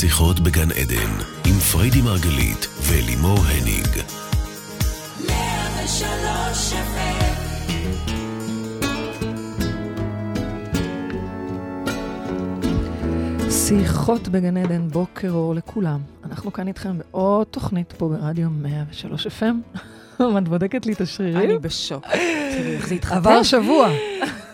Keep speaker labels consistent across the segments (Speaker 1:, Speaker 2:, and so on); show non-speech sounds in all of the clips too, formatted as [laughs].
Speaker 1: שיחות בגן עדן, עם פריידי מרגלית ולימור הניג.
Speaker 2: שיחות בגן עדן, בוקר אור לכולם. אנחנו כאן איתכם בעוד תוכנית פה ברדיו 103 FM. [laughs] את בודקת לי את השרירים?
Speaker 3: אני בשוק. תראי איך זה התחתן.
Speaker 2: עבר שבוע.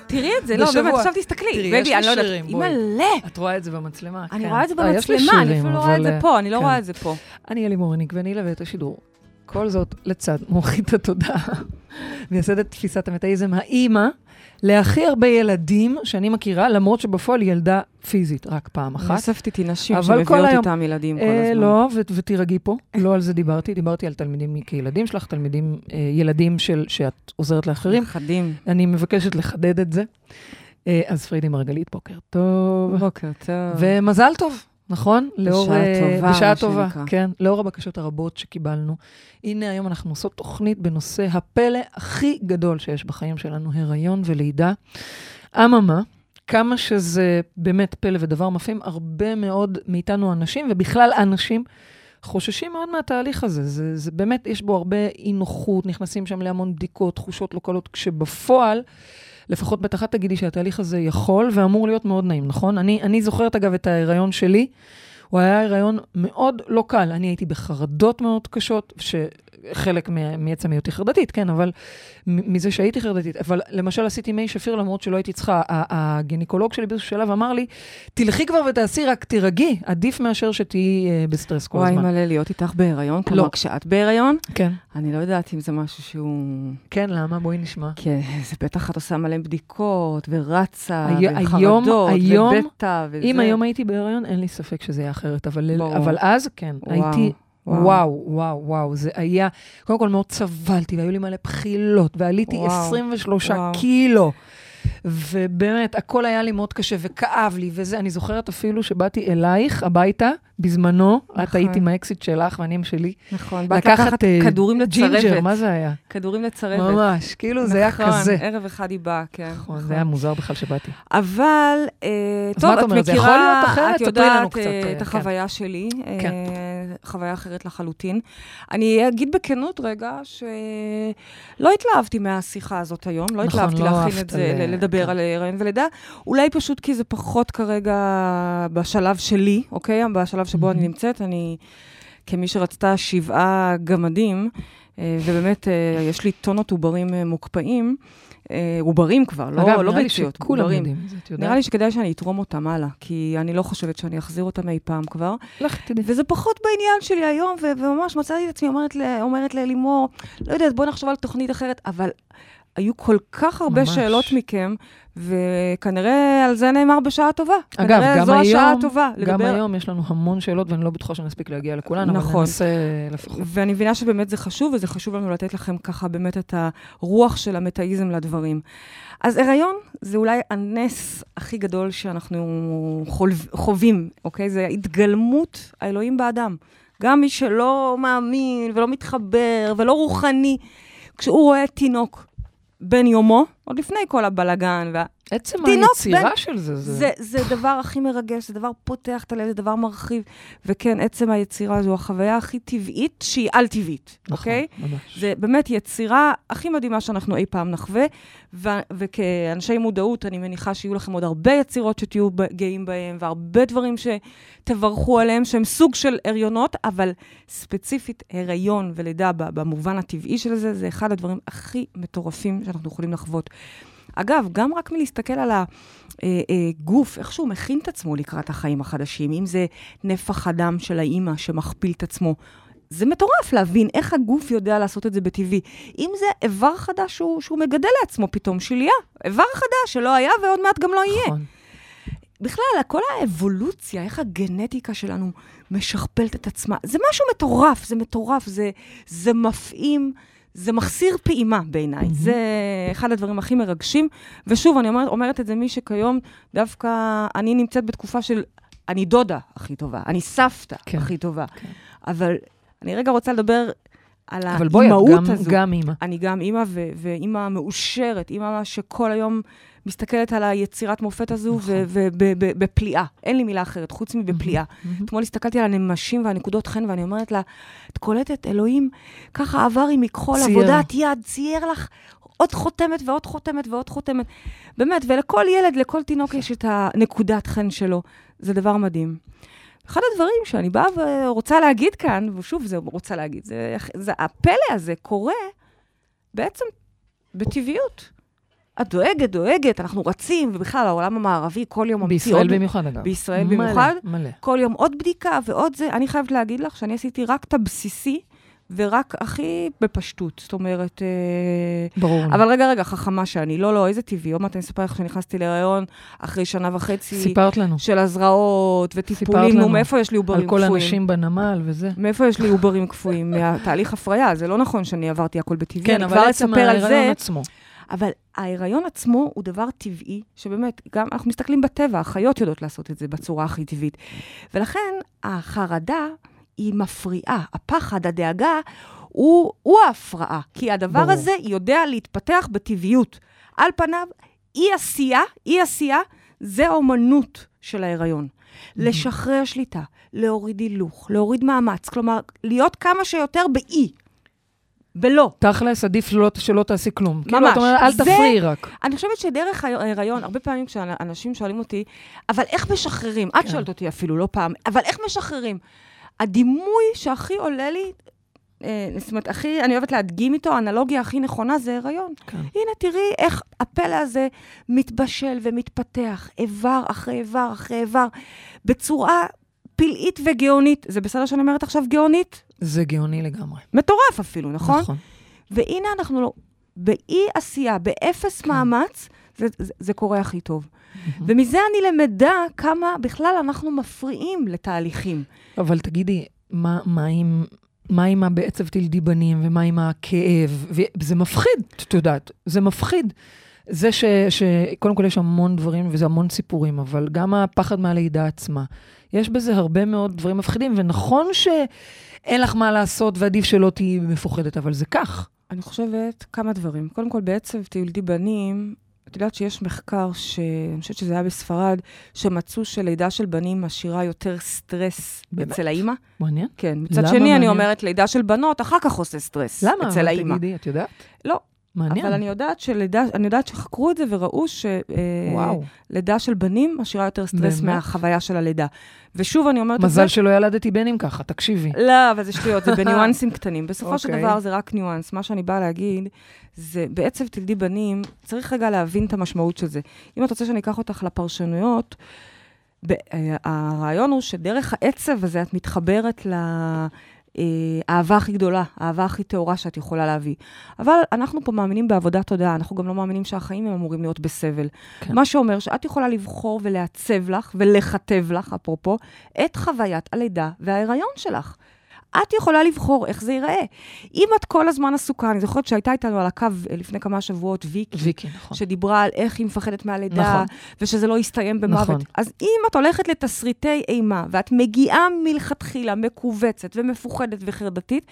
Speaker 3: תראי את זה, לא. באמת, עכשיו תסתכלי.
Speaker 2: תראי,
Speaker 3: בייבי,
Speaker 2: יש לי
Speaker 3: אני לא יודעת,
Speaker 2: שירים, בואי.
Speaker 3: אימא'לה.
Speaker 2: את רואה את זה במצלמה,
Speaker 3: אני
Speaker 2: כן.
Speaker 3: רואה את זה
Speaker 2: אה,
Speaker 3: במצלמה, אני אפילו לא רואה את זה
Speaker 2: אבל,
Speaker 3: פה, אני לא
Speaker 2: כן.
Speaker 3: רואה את זה פה.
Speaker 2: אני אלי מורניק, ואני אלווה את השידור. כל זאת לצד מומחית התודעה, [laughs] מייסדת תפיסת המטאיזם, האימא להכי הרבה ילדים שאני מכירה, למרות שבפועל היא ילדה פיזית רק פעם אחת.
Speaker 3: אוספת איתי נשים שמביאות
Speaker 2: היום-
Speaker 3: איתם ילדים כל
Speaker 2: אה,
Speaker 3: הזמן.
Speaker 2: לא, ו- ותירגעי פה, [laughs] לא על זה דיברתי, דיברתי על תלמידים כילדים שלך, תלמידים, אה, ילדים של, שאת עוזרת לאחרים.
Speaker 3: נכדים.
Speaker 2: אני מבקשת לחדד את זה. אה, אז פרידי מרגלית, בוקר טוב.
Speaker 3: בוקר טוב.
Speaker 2: ומזל טוב, נכון? לאור,
Speaker 3: בשעה
Speaker 2: אה,
Speaker 3: טובה,
Speaker 2: בשעה טובה,
Speaker 3: שנקרא.
Speaker 2: כן. לאור הבקשות הרבות שקיבלנו. הנה, היום אנחנו עושות תוכנית בנושא הפלא הכי גדול שיש בחיים שלנו, הריון ולידה. אממה, כמה שזה באמת פלא ודבר מפעים, הרבה מאוד מאיתנו אנשים, ובכלל אנשים, חוששים מאוד מהתהליך הזה. זה, זה באמת, יש בו הרבה אי נוחות, נכנסים שם להמון בדיקות, תחושות לא קלות, כשבפועל, לפחות בטח את תגידי שהתהליך הזה יכול ואמור להיות מאוד נעים, נכון? אני, אני זוכרת, אגב, את ההיריון שלי. הוא היה הריון מאוד לא קל. אני הייתי בחרדות מאוד קשות, שחלק מ- מעצם היותי חרדתית, כן, אבל מזה שהייתי חרדתית. אבל למשל עשיתי מי שפיר למרות שלא הייתי צריכה. הגינקולוג שלי באיזשהו שלב אמר לי, תלכי כבר ותעשי, רק תירגעי, עדיף מאשר שתהיי אה, בסטרס כל
Speaker 3: וואי,
Speaker 2: הזמן.
Speaker 3: מלא להיות איתך בהיריון. כלומר,
Speaker 2: לא.
Speaker 3: כשאת בהיריון,
Speaker 2: כן,
Speaker 3: אני לא יודעת אם זה משהו שהוא...
Speaker 2: כן, למה? בואי נשמע.
Speaker 3: כן, זה בטח את עושה מלא בדיקות, ורצה,
Speaker 2: הי-
Speaker 3: וחרדות,
Speaker 2: היום-
Speaker 3: ובטא, וזה.
Speaker 2: אם היום הייתי בהיריון, אין לי ספק שזה יהיה אחרת, אבל. אבל אז כן,
Speaker 3: וואו,
Speaker 2: הייתי,
Speaker 3: וואו.
Speaker 2: וואו, וואו, וואו, זה היה, קודם כל מאוד סבלתי, והיו לי מלא בחילות, ועליתי
Speaker 3: וואו,
Speaker 2: 23
Speaker 3: וואו.
Speaker 2: קילו. ובאמת, הכל היה לי מאוד קשה וכאב לי, וזה, אני זוכרת אפילו שבאתי אלייך הביתה, בזמנו, את
Speaker 3: נכון.
Speaker 2: היית עם האקסיט שלך ואני עם שלי,
Speaker 3: נכון, באת לקחת
Speaker 2: אה,
Speaker 3: כדורים
Speaker 2: ג'ינג'ר,
Speaker 3: לצרבת.
Speaker 2: מה זה היה?
Speaker 3: כדורים לצרבת.
Speaker 2: ממש, כאילו זה היה
Speaker 3: נכון,
Speaker 2: כזה.
Speaker 3: ערב אחד היא באה, כן.
Speaker 2: נכון, זה היה מוזר בכלל שבאתי.
Speaker 3: אבל, אה, טוב,
Speaker 2: מה את
Speaker 3: את
Speaker 2: אומרת? זה
Speaker 3: מכירה,
Speaker 2: יכול להיות אחרת?
Speaker 3: את יודעת
Speaker 2: קצת,
Speaker 3: אה,
Speaker 2: אה,
Speaker 3: את
Speaker 2: כן.
Speaker 3: החוויה שלי, אה,
Speaker 2: כן.
Speaker 3: חוויה אחרת לחלוטין. אני אגיד בכנות רגע, שלא התלהבתי מהשיחה הזאת היום, לא
Speaker 2: נכון,
Speaker 3: התלהבתי
Speaker 2: לא
Speaker 3: להכין את זה,
Speaker 2: ל-
Speaker 3: ל- לדבר
Speaker 2: כן.
Speaker 3: על הריון ולידה, אולי פשוט כי זה פחות כרגע בשלב שלי, אוקיי? בשלב שבו אני
Speaker 2: מהמם.
Speaker 3: נמצאת, אני, כמי שרצתה שבעה גמדים, אה, ובאמת, אה, יש לי טונות עוברים אה, מוקפאים, עוברים כבר, לא,
Speaker 2: אגב,
Speaker 3: לא ביציות, עוברים. נראה לי שכדאי שאני אתרום אותם הלאה, כי אני לא חושבת שאני אחזיר אותם אי פעם כבר.
Speaker 2: לך תדעי.
Speaker 3: וזה פחות בעניין שלי היום, ו- וממש מצאתי את עצמי אומרת לאלימור, לא יודעת, בוא נחשוב על תוכנית אחרת, אבל היו כל כך הרבה
Speaker 2: ממש.
Speaker 3: שאלות מכם, וכנראה על זה נאמר בשעה טובה.
Speaker 2: אגב,
Speaker 3: כנראה
Speaker 2: גם
Speaker 3: זו השעה
Speaker 2: היום,
Speaker 3: הטובה.
Speaker 2: גם
Speaker 3: לדבר.
Speaker 2: היום יש לנו המון שאלות, ואני לא בטוחה שנספיק להגיע לכולן, אבל
Speaker 3: נכון.
Speaker 2: ננסה לפחות.
Speaker 3: ואני מבינה שבאמת זה חשוב, וזה חשוב לנו לתת לכם ככה באמת את הרוח של המטאיזם לדברים. אז הריון זה אולי הנס הכי גדול שאנחנו חולב, חווים, אוקיי? זה התגלמות האלוהים באדם. גם מי שלא מאמין ולא מתחבר ולא רוחני, כשהוא רואה תינוק בן יומו, עוד לפני כל הבלגן, וה...
Speaker 2: עצם
Speaker 3: תינוק
Speaker 2: היצירה
Speaker 3: בן-
Speaker 2: של זה, זה...
Speaker 3: זה, זה דבר הכי מרגש, זה דבר פותח את הלב, זה דבר מרחיב. וכן, עצם היצירה זו החוויה הכי טבעית שהיא על-טבעית,
Speaker 2: נכון,
Speaker 3: אוקיי?
Speaker 2: ממש.
Speaker 3: זה באמת יצירה הכי מדהימה שאנחנו אי פעם נחווה, ו- וכאנשי מודעות, אני מניחה שיהיו לכם עוד הרבה יצירות שתהיו גאים בהם, והרבה דברים שתברכו עליהם, שהם סוג של הריונות, אבל ספציפית הריון ולידה במובן הטבעי של זה, זה אחד הדברים הכי מטורפים שאנחנו יכולים לחוות. אגב, גם רק מלהסתכל על הגוף, איך שהוא מכין את עצמו לקראת החיים החדשים, אם זה נפח הדם של האימא שמכפיל את עצמו. זה מטורף להבין איך הגוף יודע לעשות את זה בטבעי. אם זה איבר חדש שהוא, שהוא מגדל לעצמו פתאום, שליה, איבר חדש שלא היה ועוד מעט גם לא יהיה.
Speaker 2: נכון.
Speaker 3: בכלל, כל האבולוציה, איך הגנטיקה שלנו משכפלת את עצמה, זה משהו מטורף, זה מטורף, זה, זה מפעים, זה מחסיר פעימה בעיניי.
Speaker 2: מהמם.
Speaker 3: זה אחד הדברים הכי מרגשים. ושוב, אני אומרת, אומרת את זה מי שכיום, דווקא אני נמצאת בתקופה של, אני דודה הכי טובה, אני סבתא
Speaker 2: כן,
Speaker 3: הכי טובה.
Speaker 2: כן.
Speaker 3: אבל אני רגע רוצה לדבר על
Speaker 2: אבל בואי, את
Speaker 3: האימהות
Speaker 2: גם,
Speaker 3: הזו.
Speaker 2: אימא.
Speaker 3: אני גם אימא, ו- ואימא מאושרת, אימא שכל היום מסתכלת על היצירת מופת הזו,
Speaker 2: נכון.
Speaker 3: ובפליאה. אין לי מילה אחרת, חוץ מבפליאה. אתמול הסתכלתי על הנמשים והנקודות חן, ואני אומרת לה, את קולטת, אלוהים, ככה עבר עם מכחול. עבודת יד, צייר לך עוד חותמת ועוד חותמת ועוד חותמת. באמת, ולכל ילד, לכל תינוק יש את הנקודת חן שלו. זה דבר מדהים. אחד הדברים שאני באה ורוצה להגיד כאן, ושוב, זה רוצה להגיד, זה, זה הפלא הזה קורה בעצם בטבעיות. את דואגת, דואגת, אנחנו רצים, ובכלל, העולם המערבי כל יום ממציא
Speaker 2: בישראל
Speaker 3: עוד...
Speaker 2: במיוחד, אגב.
Speaker 3: בישראל
Speaker 2: מלא,
Speaker 3: במיוחד.
Speaker 2: מלא.
Speaker 3: כל יום עוד בדיקה ועוד זה. אני חייבת להגיד לך שאני עשיתי רק את הבסיסי, ורק הכי בפשטות. זאת אומרת... אה,
Speaker 2: ברור.
Speaker 3: אבל רגע, רגע, חכמה שאני. לא, לא, איזה טבעי. עוד מעט אני אספר לך שנכנסתי להיריון אחרי שנה וחצי
Speaker 2: סיפרת לנו
Speaker 3: של הזרעות וטיפולים. נו, מאיפה יש לי עוברים
Speaker 2: על
Speaker 3: קפואים?
Speaker 2: כל הנשים בנמל וזה.
Speaker 3: מאיפה יש לי עוברים קפואים? מהתהליך הפריה. זה לא נכון שאני עברתי הכל בטבעי.
Speaker 2: כן, אבל עצם
Speaker 3: על
Speaker 2: ההיריון
Speaker 3: זה.
Speaker 2: עצמו.
Speaker 3: אבל ההיריון עצמו הוא דבר טבעי, שבאמת, גם אנחנו מסתכלים בטבע, החיות יודעות לעשות את זה בצורה הכי טבעית. ולכן החרדה היא מפריעה, הפחד, הדאגה, הוא, הוא ההפרעה. כי הדבר
Speaker 2: ברור.
Speaker 3: הזה יודע להתפתח בטבעיות. על פניו, אי עשייה, אי עשייה, זה האומנות של ההיריון. לשחרר שליטה, להוריד הילוך, להוריד מאמץ, כלומר, להיות כמה שיותר באי, בלא.
Speaker 2: תכלס, עדיף שלא, שלא תעשי כלום. כאילו,
Speaker 3: ממש.
Speaker 2: את אומרת, אל
Speaker 3: זה-
Speaker 2: תפריעי רק.
Speaker 3: אני חושבת שדרך ההיריון, הרבה פעמים כשאנשים שואלים אותי, אבל איך משחררים? את
Speaker 2: כן.
Speaker 3: שואלת אותי אפילו, לא פעם, אבל איך משחררים? הדימוי שהכי עולה לי, אה, זאת אומרת, הכי, אני אוהבת להדגים איתו, האנלוגיה הכי נכונה זה הריון.
Speaker 2: כן.
Speaker 3: הנה, תראי איך הפלא הזה מתבשל ומתפתח, איבר אחרי איבר אחרי איבר, בצורה פלאית וגאונית. זה בסדר שאני אומרת עכשיו גאונית?
Speaker 2: זה גאוני לגמרי.
Speaker 3: מטורף אפילו, נכון?
Speaker 2: נכון.
Speaker 3: והנה אנחנו לא, באי עשייה, באפס
Speaker 2: כן.
Speaker 3: מאמץ, זה, זה, זה קורה הכי טוב. ומזה אני למדה כמה בכלל אנחנו מפריעים לתהליכים.
Speaker 2: אבל תגידי, מה, מה עם... מה עם הבעצב תלדי בנים, ומה עם הכאב? וזה מפחיד, את יודעת, זה מפחיד. זה ש, שקודם כל יש המון דברים וזה המון סיפורים, אבל גם הפחד מהלידה עצמה. יש בזה הרבה מאוד דברים מפחידים, ונכון שאין לך מה לעשות ועדיף שלא תהיי מפוחדת, אבל זה כך.
Speaker 3: אני חושבת כמה דברים. קודם כל, בעצב תלדי בנים, את יודעת שיש מחקר, שאני חושבת שזה היה בספרד, שמצאו שלידה של בנים משאירה יותר סטרס
Speaker 2: באמת?
Speaker 3: אצל האימא.
Speaker 2: מעניין.
Speaker 3: כן. מצד
Speaker 2: למה
Speaker 3: שני, אני
Speaker 2: מעניין?
Speaker 3: אומרת, לידה של בנות אחר כך עושה סטרס
Speaker 2: למה?
Speaker 3: אצל האימא.
Speaker 2: תגידי, את יודעת?
Speaker 3: לא.
Speaker 2: מעניין.
Speaker 3: אבל אני יודעת שלידה, אני יודעת שחקרו את זה וראו שלידה של בנים משאירה יותר סטרס
Speaker 2: באמת?
Speaker 3: מהחוויה של הלידה. ושוב, אני אומרת את זה...
Speaker 2: מזל שלא ילדתי בנים ככה, תקשיבי.
Speaker 3: לא, אבל זה שטויות, זה בניואנסים [laughs] קטנים. בסופו של
Speaker 2: אוקיי.
Speaker 3: דבר זה רק ניואנס. מה שאני באה להגיד, זה בעצב תלדי בנים, צריך רגע להבין את המשמעות של זה. אם את רוצה שאני אקח אותך לפרשנויות, ב- אה, הרעיון הוא שדרך העצב הזה את מתחברת לאהבה הכי גדולה, האהבה הכי טהורה שאת יכולה להביא. אבל אנחנו פה מאמינים בעבודת תודעה, אנחנו גם לא מאמינים שהחיים הם אמורים להיות בסבל.
Speaker 2: כן.
Speaker 3: מה שאומר שאת יכולה לבחור ולעצב לך ולכתב לך, אפרופו, את חוויית הלידה וההיריון שלך. את יכולה לבחור איך זה ייראה. אם את כל הזמן עסוקה, אני זוכרת שהייתה איתנו על הקו אה, לפני כמה שבועות ויקי,
Speaker 2: ויקי, נכון.
Speaker 3: שדיברה על איך היא מפחדת מהלידה,
Speaker 2: נכון.
Speaker 3: ושזה לא יסתיים במוות.
Speaker 2: נכון.
Speaker 3: אז אם את הולכת לתסריטי אימה, ואת מגיעה מלכתחילה מכווצת ומפוחדת וחרדתית,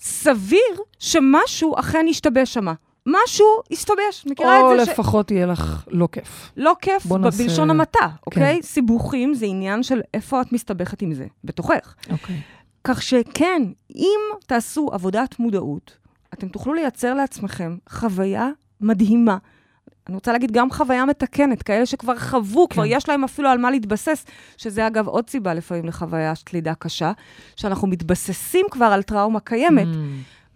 Speaker 3: סביר שמשהו אכן ישתבש שמה. משהו יסתבש, מכירה
Speaker 2: או
Speaker 3: את זה? ש...
Speaker 2: לפחות יהיה לך לא כיף.
Speaker 3: לא כיף,
Speaker 2: נעשה-
Speaker 3: בלשון המעטה, אוקיי?
Speaker 2: כן.
Speaker 3: סיבוכים זה עניין של איפה את מסתבכת עם זה, בתוכך.
Speaker 2: אוקיי.
Speaker 3: כך שכן, אם תעשו עבודת מודעות, אתם תוכלו לייצר לעצמכם חוויה מדהימה. אני רוצה להגיד גם חוויה מתקנת, כאלה שכבר חוו,
Speaker 2: כן.
Speaker 3: כבר יש להם אפילו על מה להתבסס, שזה אגב עוד סיבה לפעמים לחוויה של לידה קשה, שאנחנו מתבססים כבר על טראומה קיימת,
Speaker 2: Mm.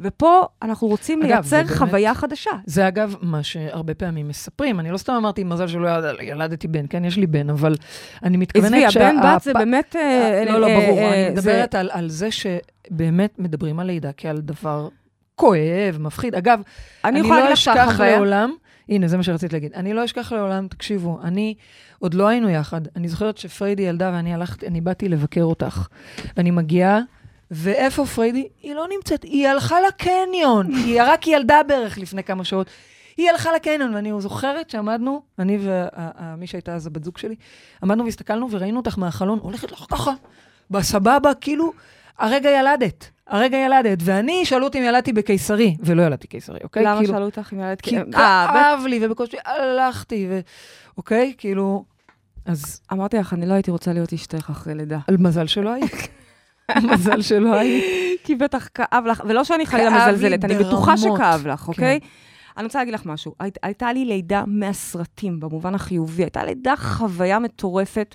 Speaker 3: ופה אנחנו רוצים
Speaker 2: אגב, זה
Speaker 3: לייצר
Speaker 2: באמת-
Speaker 3: חוויה חדשה.
Speaker 2: זה אגב מה שהרבה פעמים מספרים. אני לא סתם אמרתי, מזל שלא ילד, ילדתי בן, כן, יש לי בן, אבל אני מתכוונת
Speaker 3: עזבי, הבן בת זה באמת... אה,
Speaker 2: לא, לא,
Speaker 3: אה,
Speaker 2: ברור.
Speaker 3: אה,
Speaker 2: אני
Speaker 3: זה-
Speaker 2: מדברת על, על זה שבאמת מדברים על לידה כעל דבר כואב, מפחיד. אגב,
Speaker 3: אני
Speaker 2: אני לא אשכח. לעולם, הנה, זה מה שרציתי להגיד. אני לא אשכח לעולם, תקשיבו, אני, עוד לא היינו יחד. אני זוכרת שפריידי ילדה ואני הלכתי, אני באתי לבקר אותך. ואני מגיעה, ואיפה פריידי? היא לא נמצאת, היא הלכה לקניון. [laughs] היא רק ילדה בערך לפני כמה שעות. היא הלכה לקניון, ואני זוכרת שעמדנו, אני ומי שהייתה אז הבת זוג שלי, עמדנו והסתכלנו וראינו אותך מהחלון, הולכת לך ככה, בסבבה, כאילו, הרגע ילדת. הרגע ילדת, ואני, שאלו אותי אם ילדתי בקיסרי, ולא ילדתי קיסרי, אוקיי?
Speaker 3: למה
Speaker 2: כאילו,
Speaker 3: שאלו אותך אם ילדת...
Speaker 2: כי
Speaker 3: אה.
Speaker 2: כאב לי, ובקושי הלכתי, ו... אוקיי? כאילו, אז
Speaker 3: אמרתי לך, אני לא הייתי רוצה להיות אשתך אחרי לידה.
Speaker 2: על מזל שלא היית. [laughs] מזל שלא היית. [laughs]
Speaker 3: כי בטח כאב לך, ולא שאני חלילה מזלזלת, אני בטוחה. שכאב לך, אוקיי?
Speaker 2: כן.
Speaker 3: אני רוצה להגיד לך משהו. היית- הייתה לי לידה מהסרטים, במובן החיובי. הייתה לידה חוויה מטורפת.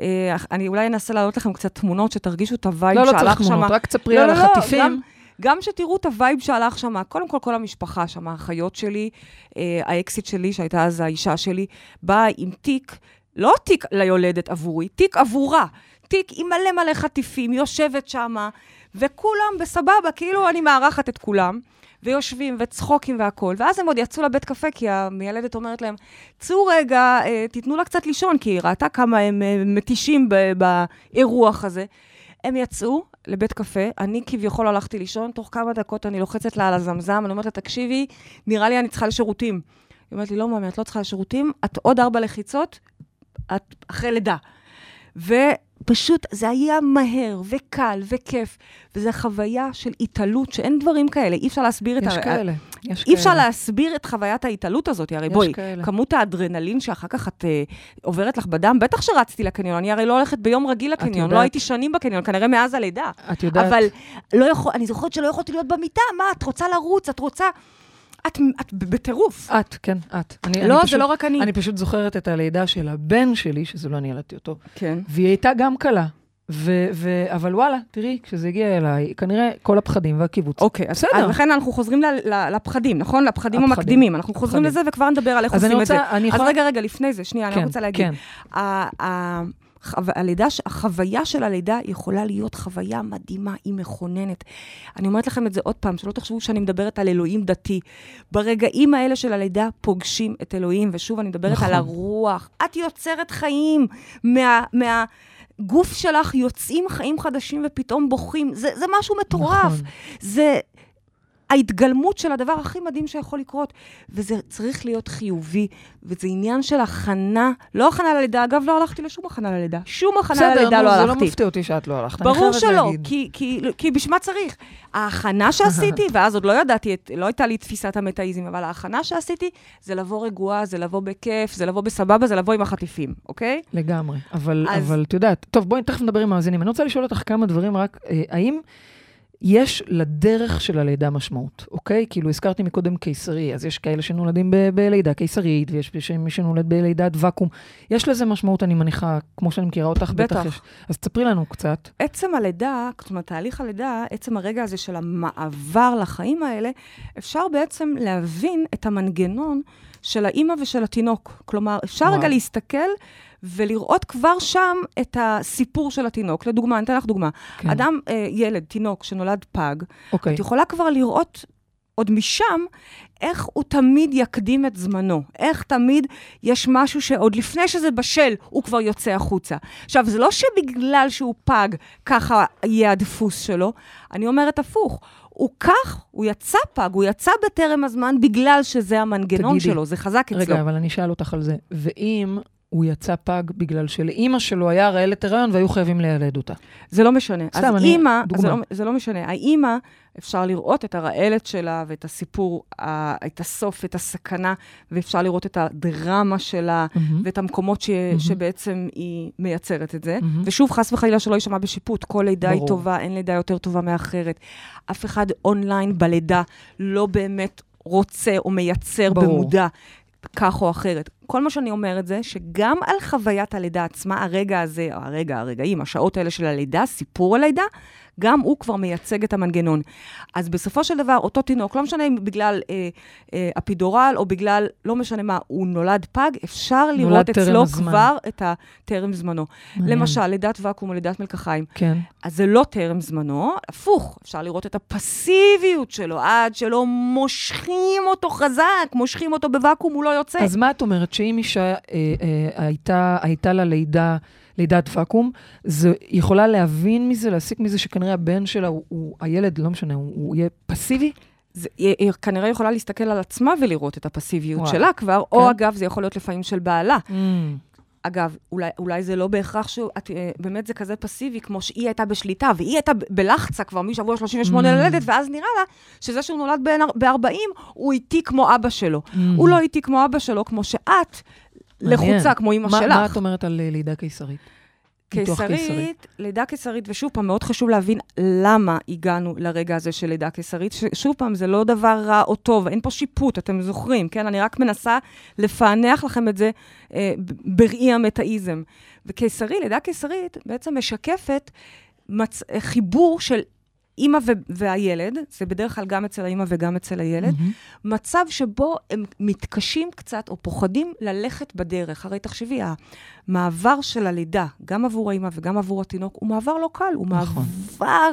Speaker 3: אה, אני אולי אנסה להעלות לכם קצת תמונות, שתרגישו את ה vibe
Speaker 2: לא, לא
Speaker 3: שהלך
Speaker 2: צריך תמונות,
Speaker 3: שם.
Speaker 2: רק תספרי
Speaker 3: לא,
Speaker 2: על
Speaker 3: לא, לא,
Speaker 2: החטיפים.
Speaker 3: גם- גם שתראו את ה vibe שהלך שם, קודם כל, כל המשפחה שם, האחיות שלי, אה, האקסיט שלי, שהייתה אז האישה שלי, באה עם תיק, לא תיק ליולדת עבורי, תיק עבורה. תיק עם מלא מלא חטיפים, יושבת שמה, וכולם בסבבה, כאילו אני מארחת את כולם, ויושבים, וצחוקים והכול. ואז הם עוד יצאו לבית קפה, כי המיילדת אומרת להם, צאו רגע, אה, תיתנו לה קצת לישון, כי היא ראתה כמה הם אה, מתישים באירוח הזה. הם יצאו לבית קפה, אני כביכול הלכתי לישון, תוך כמה דקות אני לוחצת לה על הזמזם, אני אומרת לה, תקשיבי, נראה לי אני צריכה לשירותים. היא אומרת לי, לא, מאמי, את לא צריכה לשירותים, את עוד ארבע לחיצות, את אחרי לידה. ופשוט זה היה מהר וקל וכיף, וזו חוויה של התעלות, שאין דברים כאלה, אי אפשר להסביר את
Speaker 2: יש
Speaker 3: ה-
Speaker 2: כאלה, יש
Speaker 3: אי אפשר
Speaker 2: כאלה.
Speaker 3: להסביר את חוויית ההתעלות הזאת, הרי
Speaker 2: יש
Speaker 3: בואי,
Speaker 2: כאלה.
Speaker 3: כמות האדרנלין שאחר כך את uh, עוברת לך בדם, בטח שרצתי לקניון, אני הרי לא הולכת ביום רגיל לקניון, לא הייתי שנים בקניון, כנראה מאז הלידה.
Speaker 2: את יודעת,
Speaker 3: אבל לא יכול, אני זוכרת שלא יכולתי להיות במיטה, מה, את רוצה לרוץ, את רוצה... את, את בטירוף.
Speaker 2: את, כן, את. אני,
Speaker 3: לא,
Speaker 2: אני
Speaker 3: זה
Speaker 2: פשוט,
Speaker 3: לא רק אני.
Speaker 2: אני פשוט זוכרת את הלידה של הבן שלי, שזה לא אני ילדתי אותו,
Speaker 3: כן.
Speaker 2: והיא הייתה גם קלה. ו- ו- אבל וואלה, תראי, כשזה הגיע אליי, כנראה כל הפחדים והקיבוץ.
Speaker 3: אוקיי, אז,
Speaker 2: בסדר.
Speaker 3: אז לכן אנחנו חוזרים ל, ל, לפחדים, נכון? לפחדים
Speaker 2: הפחדים.
Speaker 3: המקדימים. אנחנו חוזרים
Speaker 2: הפחדים.
Speaker 3: לזה וכבר נדבר על איך
Speaker 2: אני
Speaker 3: עושים את
Speaker 2: רוצה,
Speaker 3: זה.
Speaker 2: אני
Speaker 3: אז
Speaker 2: יכולה...
Speaker 3: רגע, רגע, לפני זה, שנייה, אני
Speaker 2: כן,
Speaker 3: רק רוצה להגיד.
Speaker 2: כן.
Speaker 3: הלידה, החוויה של הלידה יכולה להיות חוויה מדהימה, היא מכוננת. אני אומרת לכם את זה עוד פעם, שלא תחשבו שאני מדברת על אלוהים דתי. ברגעים האלה של הלידה פוגשים את אלוהים, ושוב, אני מדברת
Speaker 2: נכון.
Speaker 3: על הרוח. את יוצרת חיים מה... מה גוף שלך יוצאים חיים חדשים ופתאום בוכים, זה, זה משהו מטורף.
Speaker 2: נכון.
Speaker 3: זה ההתגלמות של הדבר הכי מדהים שיכול לקרות, וזה צריך להיות חיובי, וזה עניין של הכנה, לא הכנה ללידה, אגב, לא הלכתי לשום הכנה ללידה, שום הכנה
Speaker 2: בסדר,
Speaker 3: ללידה
Speaker 2: נו,
Speaker 3: לא
Speaker 2: זה לא
Speaker 3: הלכתי.
Speaker 2: מפתיע אותי שאת לא הלכת.
Speaker 3: ברור שלא. כי, כי, כי בשביל מה צריך? ההכנה שעשיתי, [laughs] ואז עוד לא ידעתי, את, לא הייתה לי תפיסת המטאיזם, אבל ההכנה שעשיתי זה לבוא רגועה, זה לבוא בכיף, זה לבוא בסבבה, זה לבוא עם החטיפים, אוקיי?
Speaker 2: לגמרי. אבל,
Speaker 3: אז-
Speaker 2: אבל את יודעת, טוב, בואי תכף נדבר עם מאזינים. אני רוצה לשאול אותך כמה דברים רק, אה, האם יש לדרך של הלידה משמעות, אוקיי? כאילו, הזכרתי מקודם קיסרי, אז יש כאלה שנולדים ב- בלידה קיסרית, ויש יש מי שנולד בלידת ואקום. יש לזה משמעות, אני מניחה, כמו שאני מכירה אותך, בטח,
Speaker 3: בטח.
Speaker 2: יש. אז תספרי לנו קצת.
Speaker 3: עצם הלידה, זאת אומרת, תהליך הלידה, עצם הרגע הזה של המעבר לחיים האלה, אפשר בעצם להבין את המנגנון של האימא ושל התינוק. כלומר, אפשר
Speaker 2: וואו.
Speaker 3: רגע להסתכל ולראות כבר שם את הסיפור של התינוק. לדוגמה, אני אתן לך דוגמה.
Speaker 2: כן.
Speaker 3: אדם, אה, ילד, תינוק שנולד פג,
Speaker 2: אוקיי.
Speaker 3: את יכולה כבר לראות עוד משם איך הוא תמיד יקדים את זמנו. איך תמיד יש משהו שעוד לפני שזה בשל, הוא כבר יוצא החוצה. עכשיו, זה לא שבגלל שהוא פג, ככה יהיה הדפוס שלו. אני אומרת הפוך. הוא כך, הוא יצא פג, הוא יצא בטרם הזמן בגלל שזה המנגנון
Speaker 2: תגידי.
Speaker 3: שלו, זה חזק אצלו.
Speaker 2: רגע, אבל אני אשאל אותך על זה. ואם הוא יצא פג בגלל שלאימא שלו היה רעלת הריון והיו חייבים לילד אותה?
Speaker 3: זה לא משנה.
Speaker 2: סתם,
Speaker 3: אז
Speaker 2: אני-
Speaker 3: אימא,
Speaker 2: דוגמה.
Speaker 3: זה לא, זה לא משנה. האימא, אפשר לראות את הרעלת שלה ואת הסיפור, ה- את הסוף, את הסכנה, ואפשר לראות את הדרמה שלה
Speaker 2: מהמם.
Speaker 3: ואת המקומות ש,
Speaker 2: מהמם.
Speaker 3: שבעצם היא מייצרת את זה.
Speaker 2: מהמם.
Speaker 3: ושוב, חס וחלילה שלא יישמע בשיפוט, כל לידה היא
Speaker 2: ברור.
Speaker 3: טובה, אין לידה יותר טובה מאחרת. אף אחד אונליין בלידה לא באמת רוצה או מייצר
Speaker 2: ברור.
Speaker 3: במודע כך או אחרת. כל מה שאני אומרת זה שגם על חוויית הלידה עצמה, הרגע הזה, הרגע, הרגעים, השעות האלה של הלידה, סיפור הלידה, גם הוא כבר מייצג את המנגנון. אז בסופו של דבר, אותו תינוק, לא משנה אם בגלל אה, אה, אפידורל או בגלל, לא משנה מה, הוא נולד פג, אפשר לראות אצלו
Speaker 2: הזמן.
Speaker 3: כבר את הטרם זמנו.
Speaker 2: מעניין.
Speaker 3: למשל, לידת ואקום או לידת מלקחיים.
Speaker 2: כן.
Speaker 3: אז זה לא טרם זמנו, הפוך, אפשר לראות את הפסיביות שלו, עד שלא מושכים אותו חזק, מושכים אותו בוואקום, הוא לא יוצא.
Speaker 2: אז מה את אומרת, שאם אישה אה, אה, הייתה, הייתה לה לידה, לידת ואקום, זה יכולה להבין מזה, להסיק מזה שכנראה הבן שלה, הוא, הוא הילד, לא משנה, הוא, הוא יהיה פסיבי?
Speaker 3: זה, היא, היא כנראה יכולה להסתכל על עצמה ולראות את הפסיביות
Speaker 2: וואו.
Speaker 3: שלה כבר,
Speaker 2: כן.
Speaker 3: או אגב, זה יכול להיות לפעמים של בעלה. אגב, אולי, אולי זה לא בהכרח שבאמת זה כזה פסיבי, כמו שהיא הייתה בשליטה, והיא הייתה בלחצה כבר משבוע 38
Speaker 2: Mm.
Speaker 3: ללדת, ואז נראה לה שזה שהוא נולד ב-40, הוא איטי כמו אבא שלו.
Speaker 2: Mm.
Speaker 3: הוא לא איטי כמו אבא שלו, כמו שאת. לחוצה כמו אימא שלך.
Speaker 2: מה את אומרת על אה, לידה קיסרית?
Speaker 3: קיסרית, לידה קיסרית, ושוב פעם, מאוד חשוב להבין למה הגענו לרגע הזה של לידה קיסרית. ששוב פעם, זה לא דבר רע או טוב, אין פה שיפוט, אתם זוכרים, כן? אני רק מנסה לפענח לכם את זה אה, בראי המטאיזם. וקיסרי, לידה קיסרית, בעצם משקפת מצ... חיבור של אימא ו- והילד, זה בדרך כלל גם אצל האימא וגם אצל הילד,
Speaker 2: מהמם.
Speaker 3: מצב שבו הם מתקשים קצת או פוחדים ללכת בדרך. הרי תחשבי, המעבר של הלידה, גם עבור האמא וגם עבור התינוק, הוא מעבר לא קל, הוא
Speaker 2: נכון.
Speaker 3: מעבר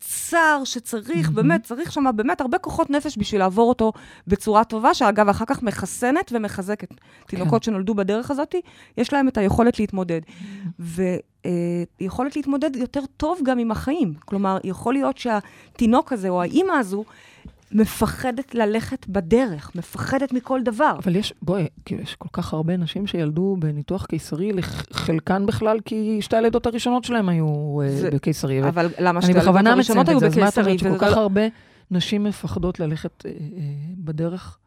Speaker 3: צר שצריך,
Speaker 2: מהמם.
Speaker 3: באמת, צריך שם באמת הרבה כוחות נפש בשביל לעבור אותו בצורה טובה, שאגב, אחר כך מחסנת ומחזקת. תינוקות שנולדו בדרך הזאת, יש להם את היכולת להתמודד. ויכולת להתמודד יותר טוב גם עם החיים. כלומר, יכול להיות שהתינוק הזה או האימא הזו מפחדת ללכת בדרך, מפחדת מכל דבר.
Speaker 2: אבל יש, בואי, כאילו, יש כל כך הרבה נשים שילדו בניתוח קיסרי, חלקן בכלל כי שתי הלידות הראשונות שלהם היו אה,
Speaker 3: זה-
Speaker 2: בקיסרי.
Speaker 3: אבל למה
Speaker 2: אני
Speaker 3: שתי הלידות
Speaker 2: בכוונה
Speaker 3: הראשונות
Speaker 2: מציינת
Speaker 3: היו
Speaker 2: את זה, אז מה את
Speaker 3: בקיסרי?
Speaker 2: אומרת שכל כך הרבה נשים מפחדות ללכת אה, אה, בדרך?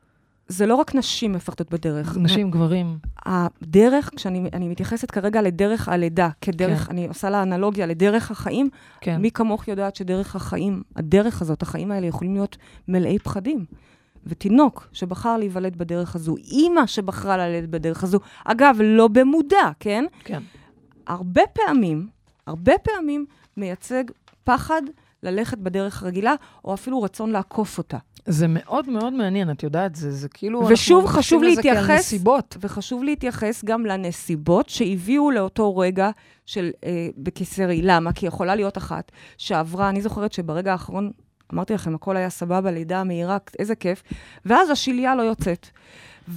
Speaker 3: זה לא רק נשים מפחדות בדרך.
Speaker 2: נשים, גברים.
Speaker 3: הדרך, כשאני אני מתייחסת כרגע לדרך הלידה, כדרך,
Speaker 2: כן.
Speaker 3: אני עושה לה אנלוגיה לדרך החיים,
Speaker 2: כן.
Speaker 3: מי כמוך יודעת שדרך החיים, הדרך הזאת, החיים האלה יכולים להיות מלאי פחדים. ותינוק שבחר להיוולד בדרך הזו, אימא שבחרה ללדת בדרך הזו, אגב, לא במודע, כן?
Speaker 2: כן.
Speaker 3: הרבה פעמים, הרבה פעמים מייצג פחד ללכת בדרך רגילה, או אפילו רצון לעקוף אותה.
Speaker 2: זה מאוד מאוד מעניין, את יודעת, זה, זה כאילו...
Speaker 3: ושוב, חשוב להתייחס-
Speaker 2: נסיבות.
Speaker 3: וחשוב להתייחס גם לנסיבות שהביאו לאותו רגע של אה, בקיסרי. למה? כי יכולה להיות אחת שעברה, אני זוכרת שברגע האחרון, אמרתי לכם, הכל היה סבבה, לידה מהירה, איזה כיף, ואז השלייה לא יוצאת.